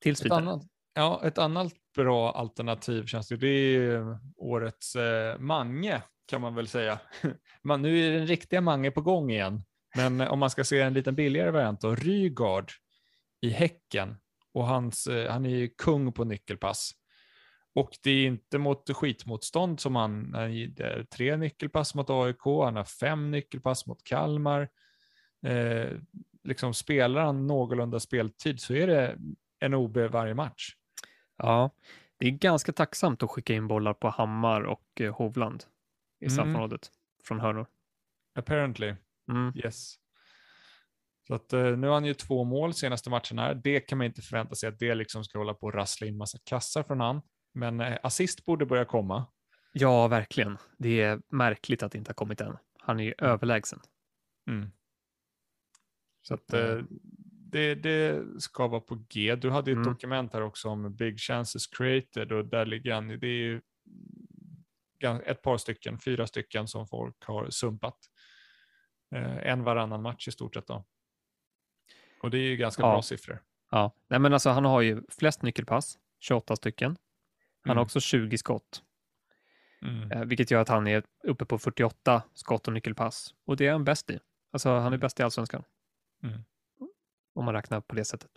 Tills ett, annat, ja, ett annat bra alternativ känns det. Det är ju årets eh, Mange kan man väl säga. man, nu är den riktiga Mange på gång igen. Men eh, om man ska se en liten billigare variant då, Rygaard i Häcken. Och hans, eh, han är ju kung på nyckelpass. Och det är inte mot skitmotstånd som han, han är tre nyckelpass mot AIK, han har fem nyckelpass mot Kalmar. Eh, liksom spelar han någorlunda speltid så är det en OB varje match. Ja, det är ganska tacksamt att skicka in bollar på Hammar och eh, Hovland i Mm. straffområdet från hörnor. Apparently, Mm. yes. Så att, eh, nu har han ju två mål senaste matchen här. Det kan man inte förvänta sig att det liksom ska hålla på och rassla in massa kassar från han. Men eh, assist borde börja komma. Ja, verkligen. Det är märkligt att det inte har kommit än. Han är ju överlägsen. Mm. Så att, Mm. det, det ska vara på G. Du hade ett Mm. dokument här också om Big Chances Created och där ligger han. Det är ju ett par stycken, fyra stycken som folk har sumpat. Eh, en varannan match i stort sett då. Och det är ju ganska Ja. bra siffror. Ja, nej men alltså han har ju flest nyckelpass, 28 stycken. Han Mm. har också 20 skott, Mm. eh, vilket gör att han är uppe på 48 skott och nyckelpass. Och det är han bäst i. Alltså han är bäst i allsvenskan. Mm. Om man räknar på det sättet.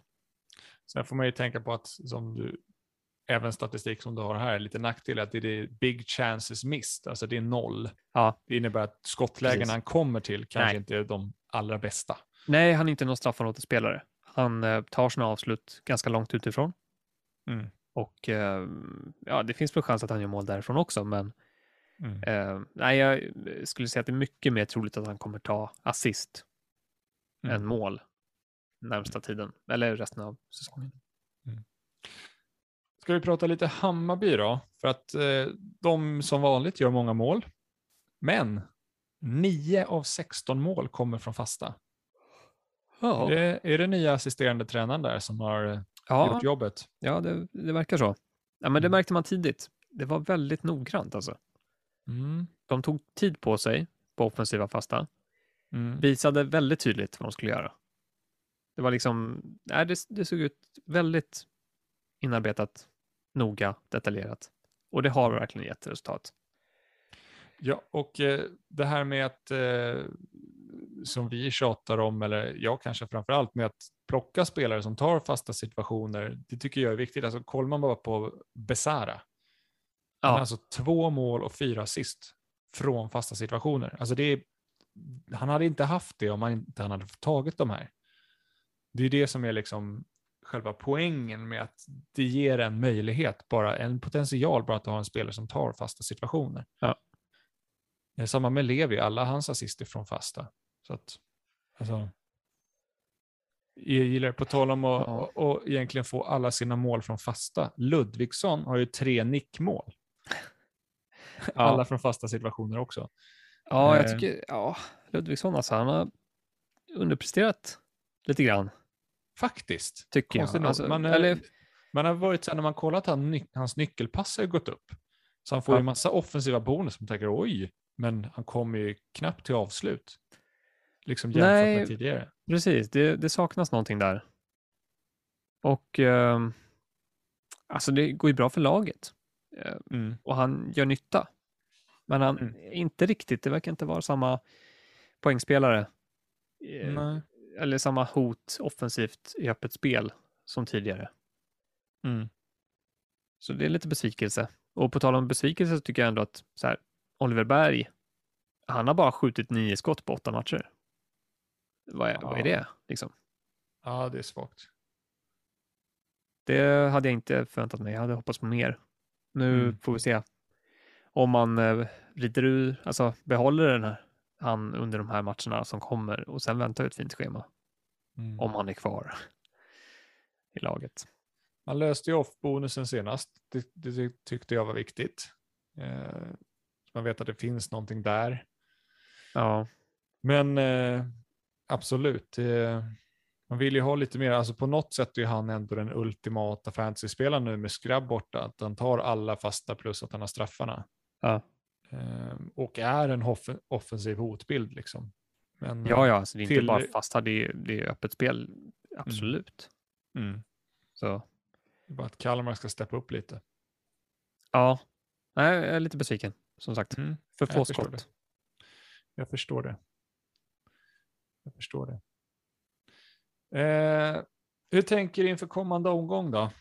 Sen får man ju tänka på att som du, även statistik som du har här, lite nackdel är att det är big chances missed, alltså det är noll. Ja, Det innebär att skottlägen Precis. han kommer till kanske Nej. inte är de allra bästa. nej, han är inte någon straffområdesspelare. Han eh, tar sina avslut ganska långt utifrån. Mm. Och eh, ja, det finns väl chans att han gör mål därifrån också, men Mm. eh, nej, jag skulle säga att det är mycket mer troligt att han kommer ta assist Mm. än mål närmsta tiden, eller resten av säsongen. Ska vi prata lite Hammarby då? För att eh, de som vanligt gör många mål. Men 9 av 16 mål kommer från fasta. Ja, Är, det, är det nya assisterande tränaren där som har eh, ja, gjort jobbet? ja det, det verkar så. Ja, men det Mm. märkte man tidigt. Det var väldigt noggrant alltså. Mm. De tog tid på sig på offensiva fasta, Mm. visade väldigt tydligt vad de skulle göra. Det var liksom, nej, det, det såg ut väldigt inarbetat, noga, detaljerat. Och det har verkligen gett resultat. Ja, och eh, det här med att, eh, som vi tjatar om, eller jag kanske framför allt, med att plocka spelare som tar fasta situationer, det tycker jag är viktigt. Alltså kollar man bara på Besara, Ja, alltså två mål och fyra assist från fasta situationer. Alltså det är, han hade inte haft det om han inte han hade tagit de här. Det är det som är liksom själva poängen med att det ger en möjlighet, bara en potential bara att ha en spelare som tar fasta situationer. Ja. Samma med Levi, alla hans assist är från fasta. Så att, alltså, jag gillar. På tal om att Ja. och, och egentligen få alla sina mål från fasta. Ludvigsson har ju tre nickmål. Alla från fasta situationer också. Ja jag Eh. tycker, ja, Ludvigsson alltså, han har underpresterat lite grann, Faktiskt. tycker Konstigt jag. Alltså, man, är, eller, man har varit så här, när man kollat han, hans nyckelpass har ju gått upp. Så han får Ja. ju massa offensiva bonus. Man tänker oj, men han kommer ju knappt till avslut. Liksom jämfört Nej. med tidigare. precis, det, det saknas någonting där. Och ehm, alltså det går ju bra för laget. Eh, Mm. och han gör nytta. Men han Mm. inte riktigt, det verkar inte vara samma poängspelare. Nej. Eller samma hot offensivt i öppet spel som tidigare. Mm. Så det är lite besvikelse. Och på tal om besvikelse så tycker jag ändå att så här, Oliver Berg, han har bara skjutit nio skott på åtta matcher. Vad är, vad är Ja. det? Liksom? Ja, det är svagt. Det hade jag inte förväntat mig. Jag hade hoppats på mer. Nu Mm. får vi se om man eh, rider ur, alltså behåller den här, han under de här matcherna som kommer och sen väntar ett fint schema Mm. om han är kvar i laget. Man löste ju off-bonusen senast. Det, det tyckte jag var viktigt. Eh, man vet att det finns någonting där. Ja, Men eh, absolut, det, man vill ju ha lite mer, alltså på något sätt är han ändå den ultimata fantasy-spelaren nu med Skrabb borta, att han tar alla fasta plus att han har straffarna. Ja. Eh, och är en off offensiv hotbild liksom. Men, ja, ja alltså det är inte till- bara fasta, det är, det är öppet spel, absolut. Mm, Så det är bara att Kalmar ska steppa upp lite. ja, Nej, jag är lite besviken, som sagt. Mm, För få skott. jag förstår det. Jag förstår det. Eh, hur tänker du inför kommande omgång då?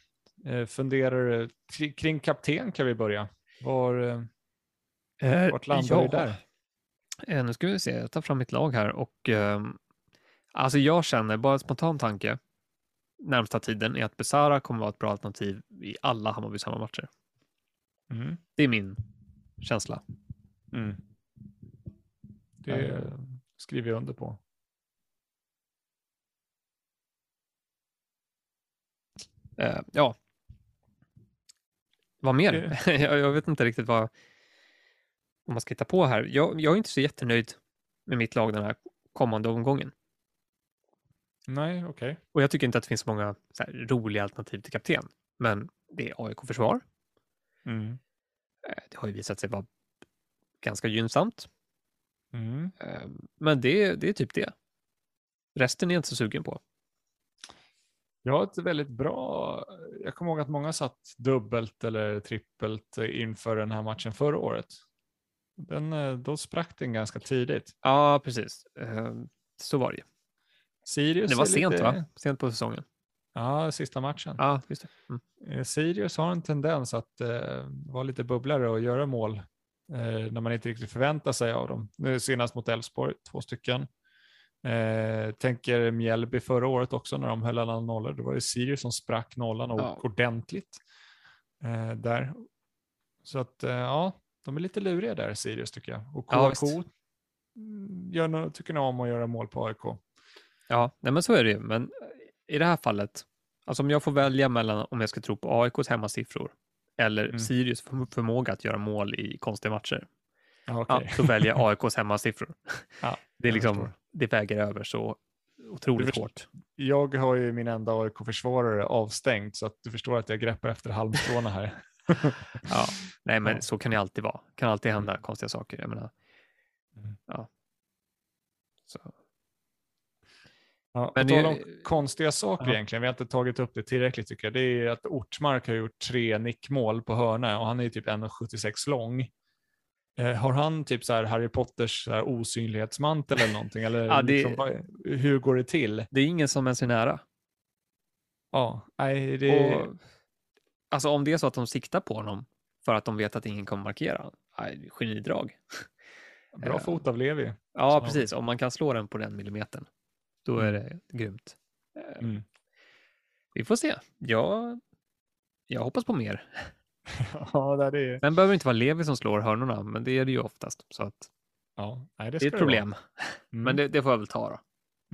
Eh, funderar du kri- kring kapten kan vi börja. Var, eh, Eh, vart landar vi där? Eh, nu ska vi se, jag tar fram mitt lag här och ehm, alltså jag känner, bara en spontan tanke, närmsta tiden är att Besara kommer vara ett bra alternativ i alla Hammarbys hemmamatcher. Mm. Det är min känsla. Mm. Det Eh. skriver jag under på. Eh, ja. Vad mer? jag, jag vet inte riktigt vad om man ska hitta på här. Jag, jag är inte så jättenöjd med mitt lag den här kommande omgången. Nej, okej. Och jag tycker inte att det finns så många så roliga alternativ till kapten. Men det är AIK-försvar. Mm. Eh, Det har ju visat sig vara ganska gynnsamt. Mm. Eh, Men det, det är typ det. Resten är jag inte så sugen på. Jag har ett väldigt bra, jag kommer ihåg att många satt dubbelt eller trippelt inför den här matchen förra året. Den, eh, då sprack den ganska tidigt. Ja, precis. Eh, Så var det ju. Sirius Det var sent lite, va? Sent på säsongen. Ja, sista matchen. Ja, just. Mm. Eh, Sirius har en tendens att eh, vara lite bubblare och göra mål eh, när man inte riktigt förväntar sig av dem. Nu senast mot Elfsborg, två stycken. Eh, tänker Mjällby förra året också när de höll alla nollor. Det var ju Sirius som sprack nollan Ja. ordentligt eh, där. Så att ja, de är lite luriga där Sirius tycker jag. Och Ja, KK visst. mm, gör, tycker nog om att göra mål på AIK. Ja, nej men så är det ju. Men i det här fallet, alltså om jag får välja mellan om jag ska tro på AIKs hemmasiffror eller Mm. Sirius för- förmåga att göra mål i konstiga matcher, Ja, ja, okej. så väljer jag AIKs hemmasiffror. Ja, det är liksom, det väger över så otroligt förstår- hårt. Jag har ju min enda AIK-försvarare avstängd så att du förstår att jag greppar efter halmstråna här. Ja, nej men så kan det alltid vara. kan alltid hända konstiga saker. Jag menar, Mm. ja. Så. Ja, Men det- om konstiga saker Ja. egentligen, vi har inte tagit upp det tillräckligt tycker jag, det är att Ortmark har gjort tre nickmål på hörna och han är typ 1,76 lång. Eh, har han typ så här Harry Potters så här osynlighetsmantel eller någonting? Eller Ja, det- liksom, hur går det till? Det är ingen som ens är nära. Ja, nej, det... Och, alltså om det är så att de siktar på honom för att de vet att ingen kommer markera, genidrag. Bra eh, fot av Levi. Ja, Så- precis. Om man kan slå den på den millimetern, då är det grymt. Eh, Mm. Vi får se. Jag, jag hoppas på mer. ja, det är det. Men behöver inte vara Levi som slår hörnorna, men det är det ju oftast. Så att Ja, nej, det, det är ett problem. Mm. Men det, det får jag väl ta då.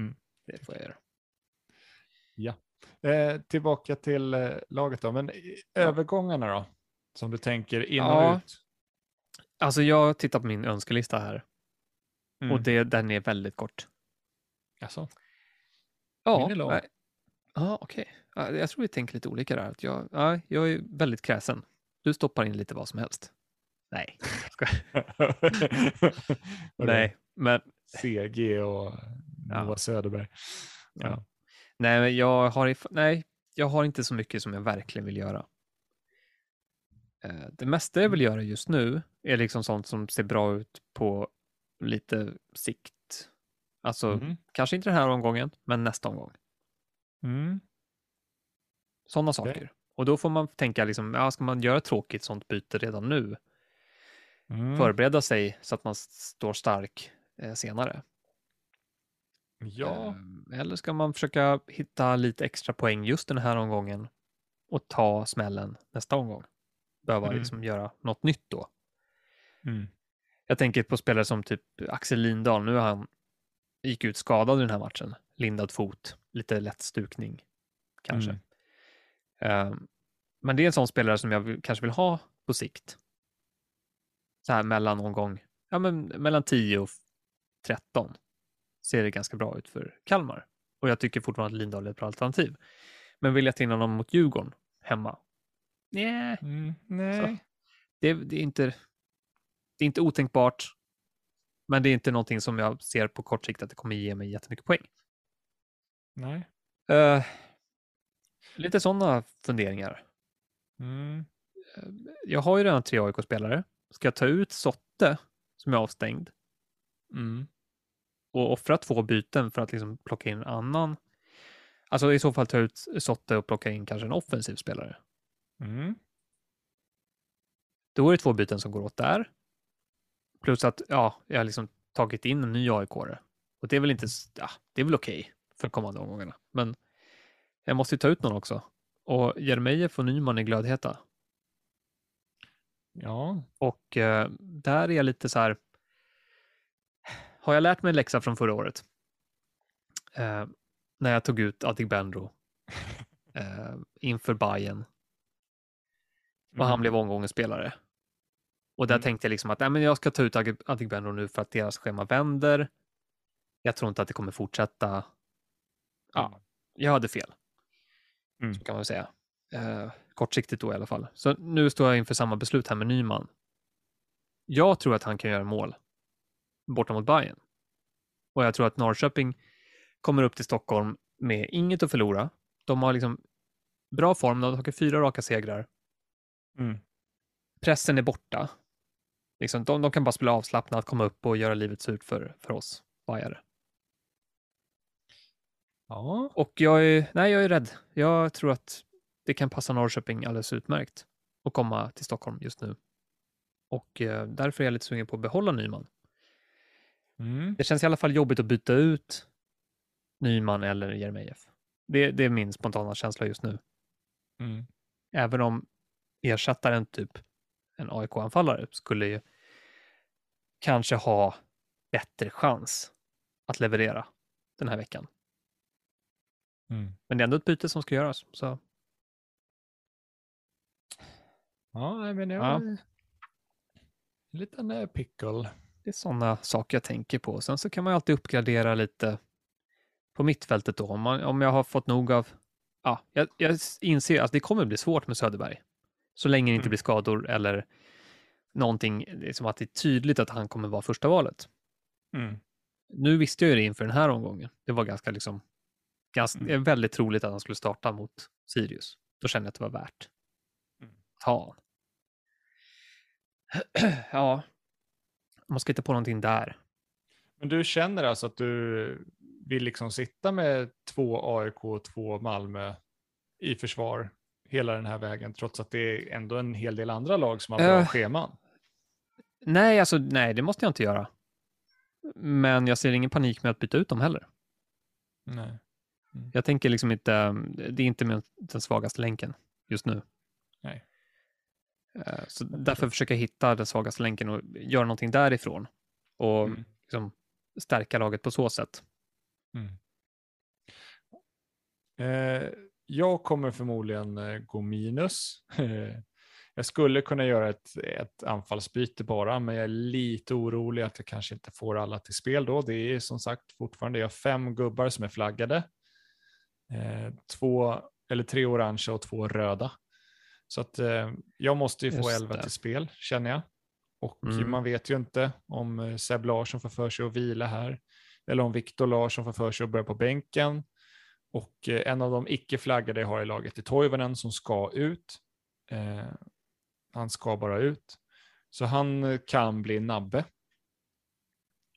Mm. Det får jag göra. Eh, tillbaka till eh, laget då, men övergångarna då? Som du tänker in och Ja. ut? Alltså jag tittar på min önskelista här Mm. och det, den är väldigt kort. Jaså? Ja, Min är lång. Ja, okej. Ja, Jag tror vi tänker lite olika där. Att jag, ja, jag är väldigt kräsen. Du stoppar in lite vad som helst. Nej, nej, men CG och Ja. Noah Söderberg. Ja. Nej, jag har, nej, jag har inte så mycket som jag verkligen vill göra. Eh, Det mesta jag vill göra just nu är liksom sånt som ser bra ut på lite sikt. Alltså, Mm. kanske inte den här omgången, men nästa omgång. Mm. Sådana saker. Och då får man tänka, liksom, ja, ska man göra tråkigt sånt byte redan nu? Mm. Förbereda sig så att man står stark eh, senare. Ja, Eh, Eller ska man försöka hitta lite extra poäng just den här omgången och ta smällen nästa omgång? Behöva Mm. liksom göra något nytt då. mm. Jag tänker på spelare som typ Axel Lindahl. Nu han gick ut skadad i den här matchen. Lindad fot, lite lätt stukning kanske. Mm. Eh, men det är en sån spelare som jag kanske vill ha på sikt. Så här mellan omgång, ja men mellan 10 och 13 ser det ganska bra ut för Kalmar. Och jag tycker fortfarande att Lindahl är ett bra alternativ. Men vill jag ta in honom mot Djurgården hemma? Nej, Mm, nej. det, det, är inte, det är inte otänkbart. Men det är inte någonting som jag ser på kort sikt att det kommer ge mig jättemycket poäng. nej. Eh, lite sådana funderingar. Mm. Jag har ju redan tre AIK-spelare. Ska jag ta ut Sotte som är avstängd Mm. Och offra två byten för att liksom plocka in en annan? Alltså i så fall ta ut Sotte och plocka in kanske en offensiv spelare. Mm. Då är det två byten som går åt där. Plus att ja, jag har liksom tagit in en ny aik -are. Och det är väl inte, ja, det är väl okej för kommande omgångarna. Men jag måste ju ta ut någon också. Och Jeremejeff och Nyman är glödheta. Ja. Och eh, där är jag lite så här. Har jag lärt mig en läxa från förra året? Eh, när jag tog ut Adegbenro eh, inför Bayern och han Mm. blev omgångens spelare. Och där Mm. tänkte jag liksom att nej, men jag ska ta ut Adegbenro nu för att deras schema vänder. Jag tror inte att det kommer fortsätta. Ja, jag hade fel. Mm. Så kan man säga. Eh, kortsiktigt då i alla fall. Så nu står jag inför samma beslut här med Nyman. Jag tror att han kan göra mål borta mot Bayern. Och jag tror att Norrköping kommer upp till Stockholm med inget att förlora. De har liksom bra form, de har tagit fyra raka segrar. Mm. Pressen är borta. Liksom, de, de kan bara spela avslappnat, komma upp och göra livet surt för, för oss bajare. Ja. Och jag är, nej, jag är rädd. Jag tror att det kan passa Norrköping alldeles utmärkt att komma till Stockholm just nu. Och eh, därför är jag lite sugen på att behålla Nyman. Mm. Det känns i alla fall jobbigt att byta ut Nyman eller Jeremejeff. Det, det är min spontana känsla just nu. Mm. Även om ersättaren, typ en AIK-anfallare, skulle ju kanske ha bättre chans att leverera den här veckan. Mm. Men det är ändå ett byte som ska göras. Så Ja, men jag... Ja. En liten eh, pickle. Det är sådana saker jag tänker på. Sen så kan man ju alltid uppgradera lite på mittfältet då. Om, man, om jag har fått nog av... Ja, jag, jag inser att det kommer bli svårt med Söderberg. Så länge det inte Mm. blir skador eller någonting, det är som att det är tydligt att han kommer vara första valet. Mm. Nu visste jag ju det inför den här omgången. Det var ganska liksom, ganska, Mm. väldigt troligt att han skulle starta mot Sirius. Då kände jag att det var värt. Mm. Ta. ja, man ska hitta på någonting där. Men du känner alltså att du vill liksom sitta med två AIK och två Malmö i försvar hela den här vägen, trots att det är ändå en hel del andra lag som har bra Eh. scheman? Nej, alltså nej, det måste jag inte göra. Men jag ser ingen panik med att byta ut dem heller. Nej. Jag tänker liksom inte, det är inte den svagaste länken just nu. Nej. Eh, Så därför försöker jag hitta den svagaste länken och göra någonting därifrån. Och Mm. liksom stärka laget på så sätt. Mm. Eh, jag kommer förmodligen eh, gå minus. jag skulle kunna göra ett, ett anfallsbyte bara, men jag är lite orolig att jag kanske inte får alla till spel då. Det är som sagt fortfarande, jag fem gubbar som är flaggade. Eh, två eller tre orangea och två röda. Så att eh, jag måste ju få Just elva det. till spel, känner jag. Och Mm. man vet ju inte om eh, Seb Larsson får för sig att vila här. Eller om Viktor Larsson får för sig att börja på bänken. Och eh, en av de icke-flaggade jag har i laget är Toivonen som ska ut. Eh, han ska bara ut. Så han eh, kan bli nabbe.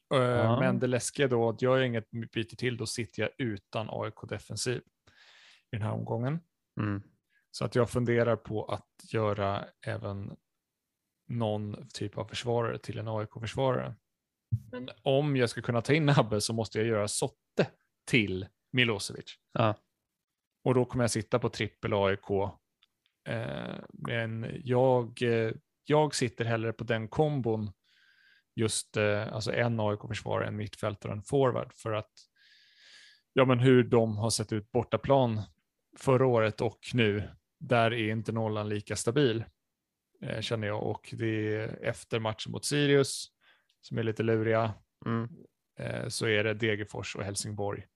Ja. Men det läskiga då, att gör jag inget byte till, då sitter jag utan AIK-defensiv i den här omgången. Mm. Så att jag funderar på att göra även någon typ av försvarare till en AIK-försvarare. Men om jag ska kunna ta in Nabbe så måste jag göra Sotte till Milosevic. Ja. Och då kommer jag sitta på trippel AIK. Eh, men jag, eh, jag sitter hellre på den kombon, just eh, alltså en AIK-försvarare, en mittfältare och en forward, för att ja, men hur de har sett ut bortaplan förra året och nu, där är inte nollan lika stabil, eh, känner jag. Och det är efter matchen mot Sirius, som är lite luriga, Mm. eh, så är det Degerfors och Helsingborg.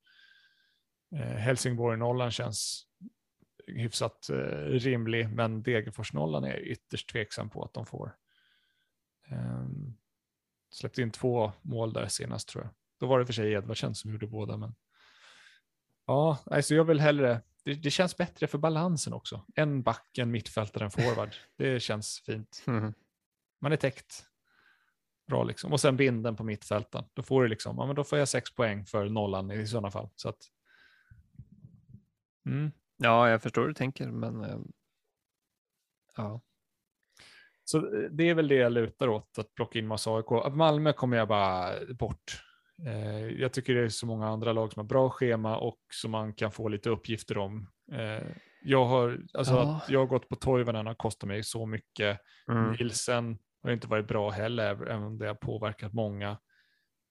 Eh, Helsingborg-nollan känns hyfsat eh, rimlig, men Degerfors-nollan är ytterst tveksam på att de får. Um, släppte in två mål där senast tror jag. Då var det för sig Edvardsen som gjorde båda, men ja, alltså jag vill hellre. Det, det känns bättre för balansen också. En back, en mittfältare, en forward. Det känns fint. Mm. Man är täckt. Bra liksom. Och sen binden på mittfälten. Då får du liksom, ja men då får jag sex poäng för nollan i sådana fall. Så att, mm. Ja, jag förstår hur du tänker, men eh, ja. Så eh, det är väl det jag lutar åt, att plocka in massa AIK. Malmö kommer jag bara bort. Eh, jag tycker det är så många andra lag som har bra schema och som man kan få lite uppgifter om. Eh, jag har, alltså Ja. att jag har gått på Toivonen har kostat mig så mycket. Mm. Nilsen har inte varit bra heller, även om det har påverkat många.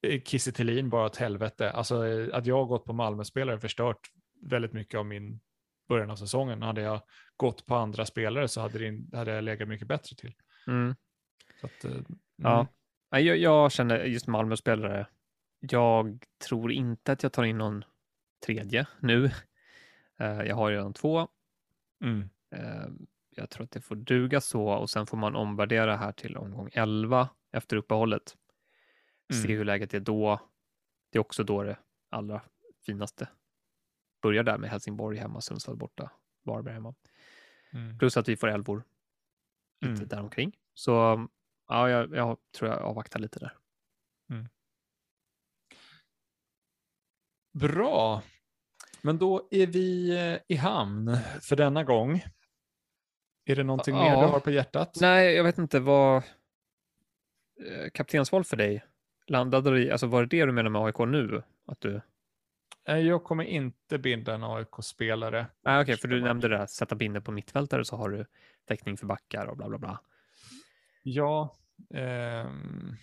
Eh, Kiese bara ett helvete. Alltså att jag har gått på Malmö-spelare förstört väldigt mycket av min början av säsongen. Hade jag gått på andra spelare så hade, det, hade jag legat mycket bättre till. Mm. Så att, Ja. mm. Nej, Jag, jag känner just Malmö-spelare. Jag tror inte att jag tar in någon tredje nu. Eh, Jag har redan två. Mm. Eh, Jag tror att det får duga så och sen får man omvärdera här till omgång 11 efter uppehållet. Se Mm. hur läget är då. Det är också då det allra finaste börjar där med Helsingborg hemma, Sundsvall borta, Varberg hemma. Mm. Plus att vi får älvor lite Mm. däromkring. Så ja, jag, jag tror jag avvaktar lite där. Bra. Men då är vi eh, i hamn för denna gång. Är det någonting mer Ja. du har på hjärtat? Nej, jag vet inte vad eh, kaptensval för dig landade du i, alltså var det det du menar med AIK nu? Att du, Jag kommer inte binda en AIK-spelare. nej okej, för du nämnde det här, sätta binder på mittfältare så har du täckning för backar och bla bla bla. Ja, ehm,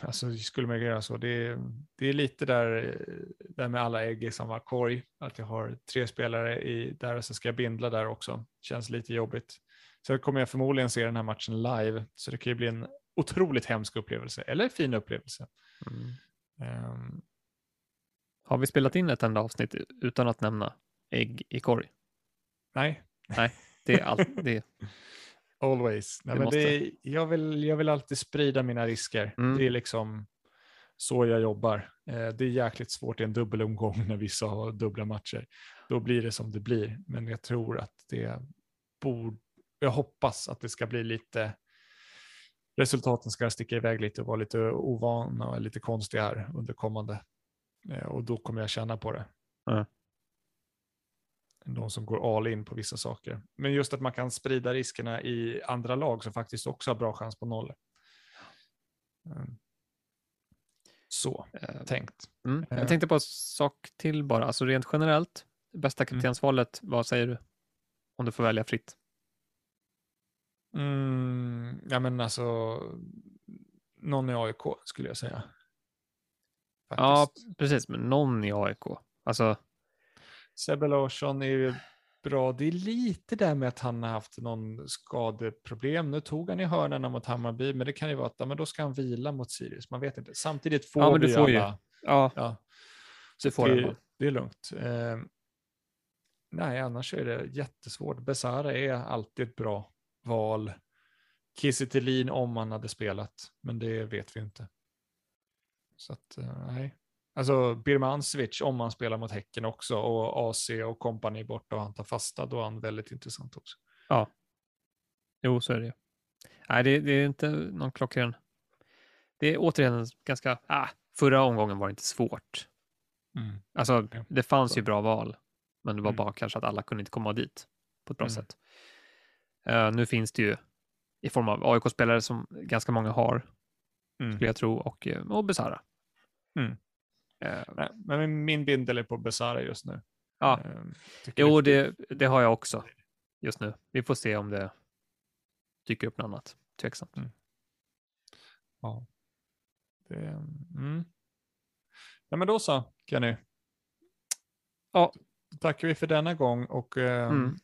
alltså skulle man göra så. Det är, det är lite där, eh, där med alla ägg i samma korg. Att jag har tre spelare i där och så ska jag bindla där också. Känns lite jobbigt. Så kommer jag förmodligen se den här matchen live. Så det kan ju bli en otroligt hemsk upplevelse. Eller fin upplevelse. Mm. Ehm, Har vi spelat in ett enda avsnitt utan att nämna ägg i korg? nej, Det är allt, det, always. Nej, men måste. det jag, vill, jag vill alltid sprida mina risker. Mm. Det är liksom så jag jobbar. Eh, det är jäkligt svårt i en dubbelomgång när vissa har dubbla matcher. Då blir det som det blir. Men jag tror att det borde, jag hoppas att det ska bli lite, resultaten ska sticka iväg lite och vara lite ovana och lite konstiga här under kommande. Eh, och då kommer jag känna på det. Ja. De som går all in på vissa saker. Men just att man kan sprida riskerna i andra lag som faktiskt också har bra chans på noll. Mm. Så eh, tänkt. mm. Jag tänkte på en sak till bara, alltså rent generellt, bästa kaptensvalet, vad säger du? Om du får välja fritt. Mm, ja men alltså, någon i AIK skulle jag säga. Ja, Faktiskt. precis, men någon i AIK. Alltså, Sebbe Larsson är ju bra. Det är lite där med att han har haft någon skadeproblem. Nu tog han i hörnorna mot Hammarby, men det kan ju vara att men då ska han vila mot Sirius. Man vet inte. Samtidigt får Ja, men du vi får ju. ja, Ja, får det, den. bara. det är lugnt. Eh, nej, annars är det jättesvårt. Besara är alltid ett bra val. Kiese om han hade spelat, men det vet vi inte. Så att, eh, nej. Alltså Birmancevic om han spelar mot Häcken också och AC och kompani borta och han tar fasta, då är han väldigt intressant också. Jo, så är det. Nej, det, det är inte någon klockren. Det är återigen ganska, ah, förra omgången var det inte svårt. Alltså, Ja, det fanns ju bra val, men det var Mm. bara kanske att alla kunde inte komma dit på ett bra Mm. sätt. Eh, nu finns det ju i form av AIK-spelare som ganska många har, Mm. skulle jag tro, och, eh, och Besara. Mm. Eh, Nej, men min bindel är på Besara just nu. Ja. Eh, tycker jo, det det, har jag också just nu. Vi får se om det dyker upp något annat. Tveksamt. Ja. Det, mm. ja, men då så, Kenny. Ja. Tackar vi för denna gång och eh, Mm.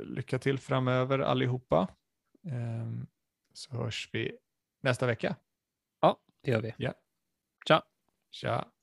lycka till framöver allihopa. Eh, så hörs vi nästa vecka. Ja, det gör vi. Ja. じゃあ。